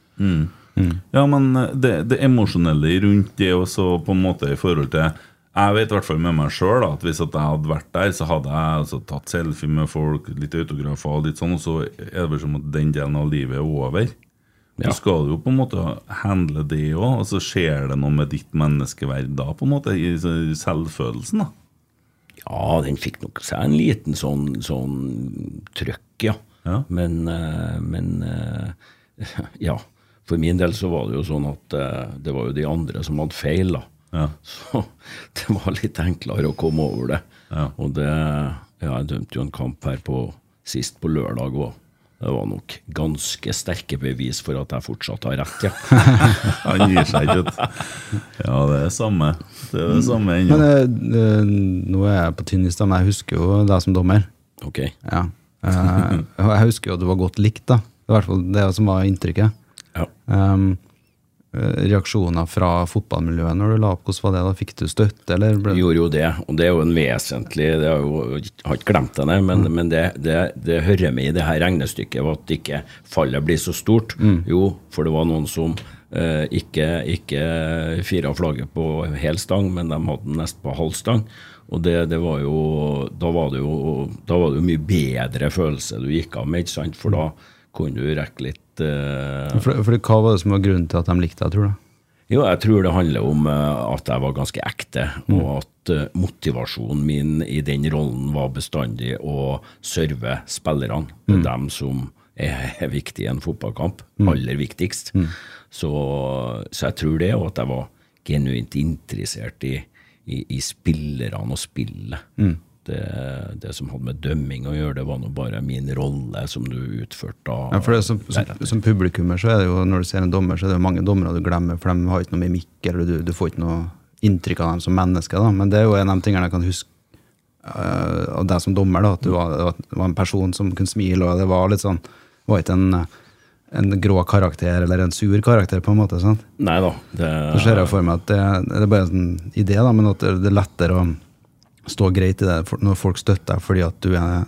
Ja, men det, det emosjonelle rundt det også på en måte i forhold til Jeg vet i hvert fall med meg sjøl at hvis at jeg hadde vært der, så hadde jeg altså, tatt selfie med folk, litt autografer og litt sånn, og så er det vel som at den delen av livet er over. Ja. Så skal du jo på en måte handle det òg, og så skjer det noe med ditt menneskeverd da, på en måte, i selvfølelsen, da. Ja, den fikk nok seg en liten sånn, sånn trøkk, ja. Ja. Men, eh, men eh, ja. For min del så var det jo sånn at eh, det var jo de andre som hadde feil, da. Ja. Så det var litt enklere å komme over det. Ja. Og det Ja, jeg dømte jo en kamp her på sist på lørdag òg. Det var nok ganske sterke bevis for at jeg fortsatt har rett, ja. Han gir seg ikke ut. Ja, det er samme. Det er det samme ennå. Men eh, eh, nå er jeg på tynn is, men jeg husker jo deg som dommer. Ok. Ja. Eh, jeg husker jo at du var godt likt, da. I hvert fall det som var inntrykket. Ja. Um, reaksjoner fra fotballmiljøet når du la opp, hvordan var det? da? Fikk du støtte, eller? Ble... gjorde jo det, og det er jo en vesentlig det har jo, Jeg har ikke glemt det, men, men, men det, det, det hører med i det her regnestykket at ikke fallet blir så stort. Jo, for det var noen som eh, ikke, ikke fira flagget på hel stang, men de hadde den nesten på halv stang. Og det, det var jo Da var det jo da var det jo mye bedre følelse du gikk av med, ikke sant? For da kunne du rekke litt uh, For, for hva var det som var grunnen til at de likte deg, tror du? jo, jeg tror det handler om eh, at jeg var ganske ekte, og at eh, motivasjonen min i den rollen var bestandig å serve spillerne. Er dem som er, viktig i en fotballkamp. Aller viktigst. Så, så jeg tror det, og at jeg var genuint interessert i, i, i spillerne og spillet. Det, det som hadde med dømming å gjøre, det var nå bare min rolle som du utførte da. Ja, for det, som, som, som publikummer så er det jo, når du ser en dommer, så er det jo mange dommere du glemmer, for de har ikke noe mimikk, eller du, du får ikke noe inntrykk av dem som mennesker. Da. Men det er jo en av de tingene jeg kan huske uh, av deg som dommer, da, at du var, det var en person som kunne smile, og det var litt sånn var ikke en, en grå karakter eller en sur karakter, på en måte. sant? Nei da. Det, Så ser jeg for meg at det, det er bare en sånn idé, da, men at det er lettere å stå greit i det når folk støtter deg fordi at du er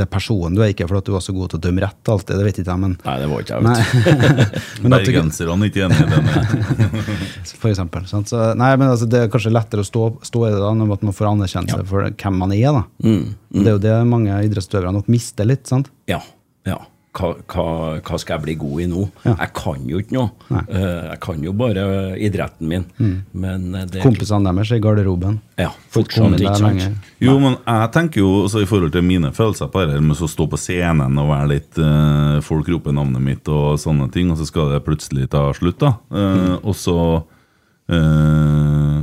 det er personen du er, ikke fordi du var så god til å dømme rett alltid. Det vet ikke jeg, men Nei, det var ikke jeg, vet du. men at du, Bergenserne er ikke enig i det. for eksempel. Sant? Så, nei, men altså, det er kanskje lettere å stå, stå i det da, når man får anerkjennelse for hvem man er. da. Mm, Det er jo det mange idrettsutøvere nok mister litt. sant? Ja. ja. Hva, hva, hva skal jeg bli god i nå? Ja. Jeg kan jo ikke noe. Nei. Mm. Eh, jeg kan jo bare idretten min. Men eh, det Kompisene deres i garderoben. Ja, fortsatt ikke sant. Jo, men jeg tenker jo i forhold til mine følelser på dette med å stå på scenen og være litt uh, Folk roper navnet mitt og sånne ting, og så skal det plutselig ta slutt, da. Eh, Og så uh,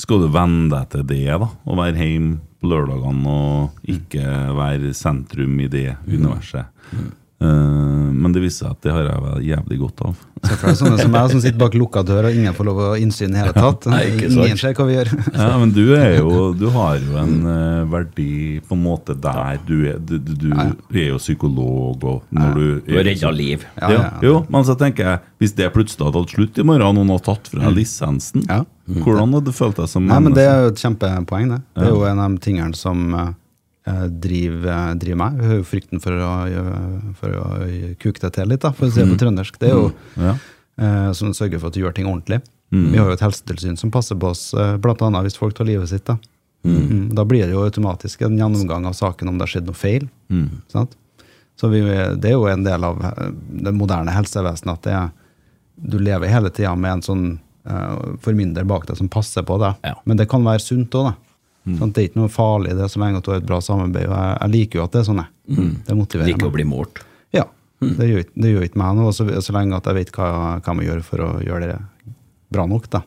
skal du venne deg til det, da. Og være hjemme på lørdagene og ikke være sentrum i det universet. Eh, men det viser seg at det har jeg vært jævlig godt av. Så for deg sånne som meg, som sitter bak lukka dør, og ingen får lov å ha innsyn i hele tatt. Sant. Ingen ser hva vi gjør. Ja, men du er jo Du har jo en uh, verdi på en måte der du er Du, du, du er jo psykolog, og når du Du har redda liv. Ja, Ja, ja, ja. Jo, men så tenker jeg Hvis det plutselig hadde tatt slutt i morgen, og noen har tatt fra deg lisensen, Ja. hvordan hadde du følt deg som Nei, men Det er jo et kjempepoeng. Det Det er jo en av de tingene som eh, driver, eh, driver meg. Jeg har jo frykten for å, for å kuke deg til litt, da, for å si det på trøndersk. Det er jo Ja. eh, som sørger for at du gjør ting ordentlig. Vi har jo et helsetilsyn som passer på oss, bl.a. hvis folk tar livet sitt. Da Mm. Da blir det jo automatisk en gjennomgang av saken om det har skjedd noe feil. Sant? Så vi, det er jo en del av eh, det moderne helsevesenet at det er, du lever hele tida med en sånn uh, formynder bak deg som passer på deg. Ja. Men det kan være sunt òg, da. Sant? Det er ikke noe farlig det så lenge at du har et bra samarbeid. Og jeg, jeg liker jo at det er sånn. jeg. Det motiverer meg. Liker å bli målt. Ja, det gjør, det gjør ikke meg noe, så, så lenge at jeg vet hva, hva jeg må gjøre for å gjøre det bra nok. da.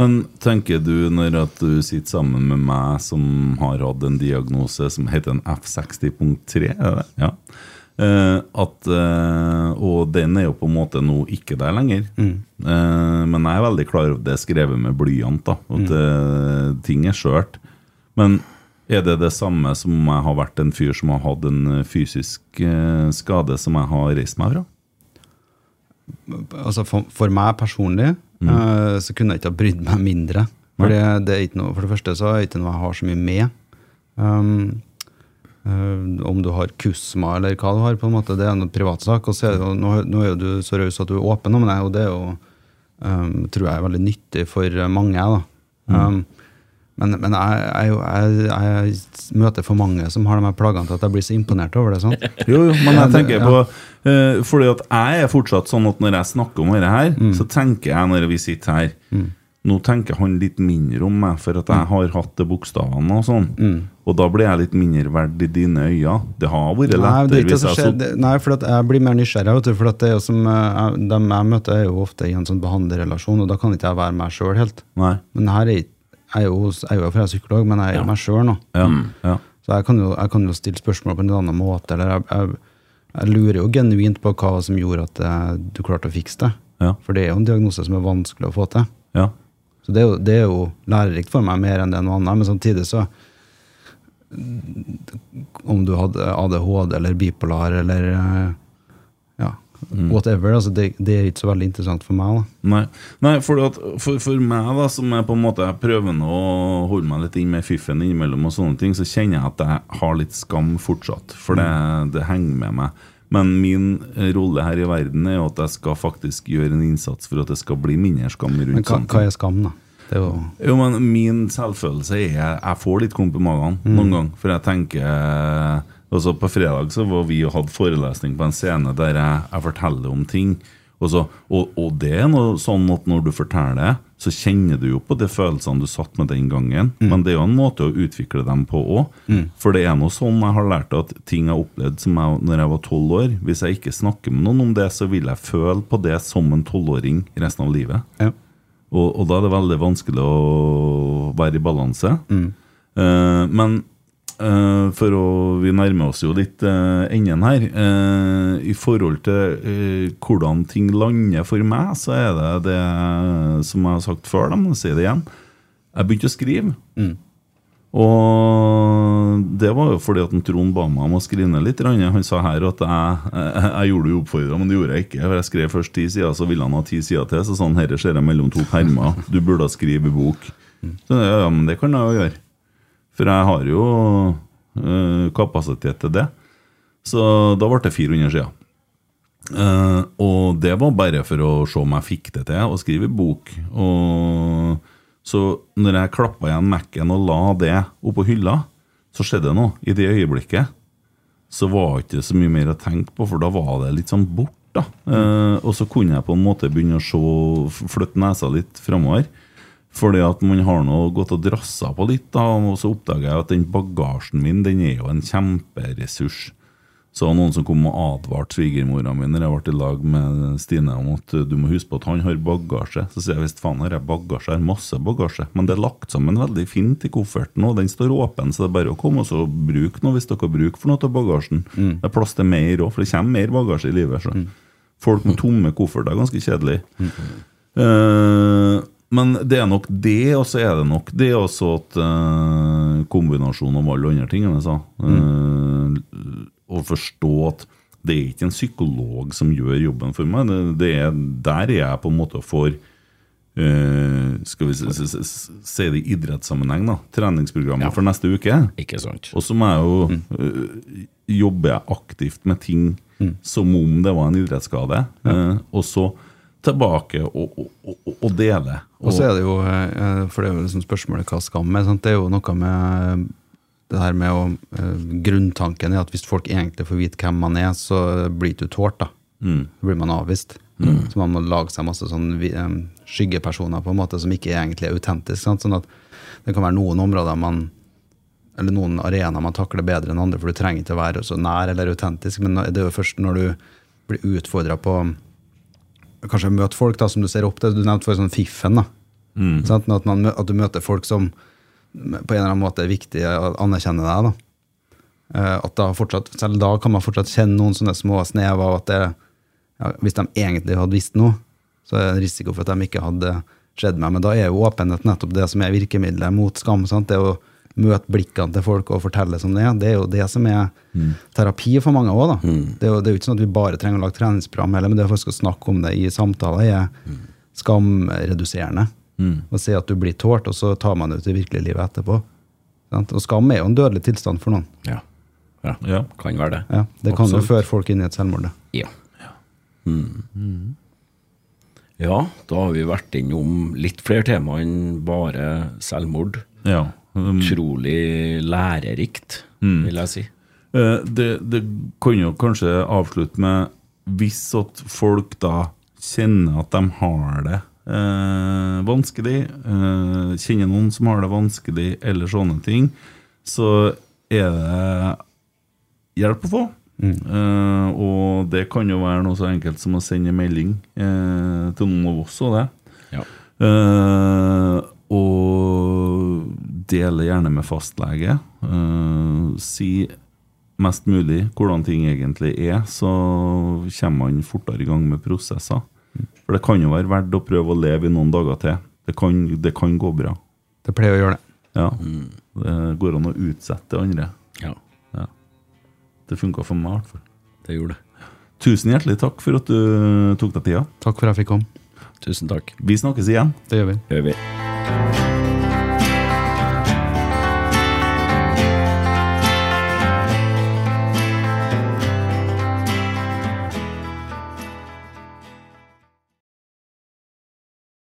Men tenker du når at du sitter sammen med meg som har hatt en diagnose som heter en F60.3, er det? Ja. Eh, at, eh, og den er jo på en måte nå ikke der lenger. Eh, men jeg er veldig klar over det er skrevet med blyant, da, og at eh, ting er skjørt. Men er det det samme som om jeg har vært en fyr som har hatt en fysisk skade som jeg har reist meg fra? altså for, for meg personlig eh, så kunne jeg ikke ha brydd meg mindre. For det, er ikke noe, for det første så er det ikke noe jeg har så mye med. Um, om du har kusma eller hva du har, på en måte, det er en privatsak. Og så er det, nå, nå er du så raus at du er åpen om det, og det er jo, um, tror jeg er veldig nyttig for mange. Da. Um, men, men jeg, jeg, jeg, jeg møter for mange som har de her plagene til at jeg blir så imponert over det. Sant? Jo, jo, men jeg tenker på uh, Fordi at jeg er fortsatt sånn at når jeg snakker om dette her, Mm. så tenker jeg når vi sitter her Nå tenker han litt mindre om meg, for at jeg har hatt de bokstavene og sånn. Mm. Og da blir jeg litt mindre verd i dine øyne. Det har vært er lettere Nei, så nei, for jeg blir mer nysgjerrig. Vet du, for at det er som, eh, jeg- Dem jeg møter, er jo ofte i en sånn behandlerrelasjon, og da kan ikke jeg være meg sjøl helt. Nei. Men her er jeg, jeg er jo jeg er jo for jeg er psykolog, men jeg er jo meg sjøl nå. Ja, ja. Så jeg kan, jo, jeg kan jo stille spørsmål på en annen måte. Eller jeg, jeg, jeg lurer jo genuint på hva som gjorde at eh, du klarte å fikse det. Ja. For det er jo en diagnose som er vanskelig å få til. ja. Så det er, jo, det er jo lærerikt for meg mer enn det noe annet. Men samtidig så Om du hadde ADHD eller bipolar eller ja, whatever, altså det, det er ikke så veldig interessant for meg. da. Nei, Nei for, at, for, for meg, da, som er på en måte nå å holde meg litt inn med fiffen innimellom, og sånne ting, så kjenner jeg at jeg har litt skam fortsatt. For det, det henger med meg. Men min rolle her i verden er jo at jeg skal faktisk gjøre en innsats for at det skal bli mindre skam rundt Men hva, hva er skam, da? Det jo Jo, men min selvfølelse er Jeg får litt klump i magen noen gang. For jeg tenker Altså På fredag så var vi og hadde forelesning på en scene der jeg, jeg forteller om ting. Og, så, og, og det er noe sånn at når du forteller, så kjenner du jo på de følelsene du satt med den gangen. Men det er jo en måte å utvikle dem på òg. For det er noe sånn jeg har lært at ting jeg har opplevd som jeg, når jeg var tolv år Hvis jeg ikke snakker med noen om det, så vil jeg føle på det som en tolvåring resten av livet. ja. Og, og da er det veldig vanskelig å være i balanse. Eh, men eh, for å Vi nærmer oss jo litt uh, enden her. Eh, I forhold til eh, hvordan ting lander for meg, så er det det som jeg har sagt før, da, men jeg sier det igjen. Jeg begynte å skrive. Og det var jo fordi at Trond ba meg om å skrive ned litt. Han sa her at jeg, jeg, jeg gjorde det uoppfordra, men det gjorde jeg ikke. For Jeg skrev først ti sider, så ville han ha ti sider til. Så sa han herre ser jeg mellom to permer. Du burde ha skrevet bok. Så ja, ja, men det kan jeg jo gjøre. For jeg har jo uh, kapasitet til det. Så da ble det 400 sider. Uh, og det var bare for å se om jeg fikk det til å skrive bok. Og så når jeg klappa igjen Mac-en og la det oppå hylla, så skjedde det noe. I det øyeblikket så var det ikke så mye mer å tenke på, for da var det litt sånn bort. da. Uh, og så kunne jeg på en måte begynne å se, flytte nesa litt framover. Fordi at man har nå gått og drassa på litt, da, og så oppdager jeg at den bagasjen min den er jo en kjemperessurs. Så var det noen som kom og advarte svigermora mi når jeg ble i lag med Stine om at uh, du må huske på at han har bagasje. Så sier jeg visst faen har jeg bagasje, jeg har masse bagasje. Men det er lagt sammen veldig fint i kofferten, og den står åpen, så det er bare å komme og så bruke noe hvis dere bruker for noe av bagasjen. Det er plass til mer òg, for det kommer mer bagasje i livet. Så. Folk med tomme kofferter er ganske kjedelig. Eh, men det er nok det, og så er det nok det også at uh, kombinasjonen av alle andre tingene jeg sa. eh, å forstå at det er ikke en psykolog som gjør jobben for meg. Det, det er, der er jeg på en måte for får eh, Skal vi si- det i idrettssammenheng, da. Treningsprogrammet Ja. for neste uke. Ikke sant? Og så må jeg jo øh, jobbe aktivt med ting som om det var en idrettsskade. Eh, og så tilbake og, og, og, og dele. Og så er det jo, eh, for det er jo liksom spørsmålet hva skam er. Sant? Det er jo noe med det her med å eh, Grunntanken er at hvis folk egentlig får vite hvem man er, så blir du tålt, da. Mm. Så blir man avvist. Så man må lage seg masse sånn skyggepersoner på en måte som ikke egentlig er autentiske. Sant? Sånn at det kan være noen områder man eller noen arenaer man takler bedre enn andre, for du trenger ikke å være så nær eller autentisk, men det er jo først når du blir utfordra på Kanskje møte folk da, som du ser opp til. Du nevnte for sånn Fiffen. da. Sant? At, man, at du møter folk som på en eller annen måte er viktig å anerkjenne deg. da. Eh, at da fortsatt, selv da kan man fortsatt kjenne noen sånne små snev av at det, ja, hvis de egentlig hadde visst noe, så er det en risiko for at de ikke hadde skjedd meg. Men da er jo åpenhet nettopp det som er virkemidlet mot skam. sant? Det å møte blikkene til folk og fortelle som det er. Det er jo det som er terapi for mange òg. Det, er jo- det er jo ikke sånn at vi bare trenger å lage treningsprogram, heller, men det å snakke om det i samtaler er skamreduserende. Å si at du blir tålt, og så tar man det ut i virkelige livet etterpå. Sant? Og skam er jo en dødelig tilstand for noen. Ja. ja. Ja. Kan være det. Ja, det kan jo føre folk inn i et selvmord. det. Ja. Mm. Ja, da har vi vært innom litt flere tema enn bare selvmord. Ja. Um, Utrolig lærerikt, vil jeg si. Eh, det, det kan jo kanskje avslutte med hvis at folk da kjenner at de har det eh, vanskelig, eh, kjenner noen som har det vanskelig, eller sånne ting, så er det hjelp å få. Eh, og det kan jo være noe så enkelt som å sende melding eh, til noen av oss og det. Ja. Eh, og dele gjerne med fastlege. Uh, si mest mulig hvordan ting egentlig er, så kommer man fortere i gang med prosesser. For det kan jo være verdt å prøve å leve i noen dager til. Det kan, det kan gå bra. Det pleier å gjøre det. Ja. Det går an å utsette det andre. ja, Ja. Det funka for meg, i hvert fall. det gjorde det. Tusen hjertelig takk for at du tok deg tida. Takk for at jeg fikk komme. Tusen takk. Vi snakkes igjen. Det gjør vi. Det Gjør vi.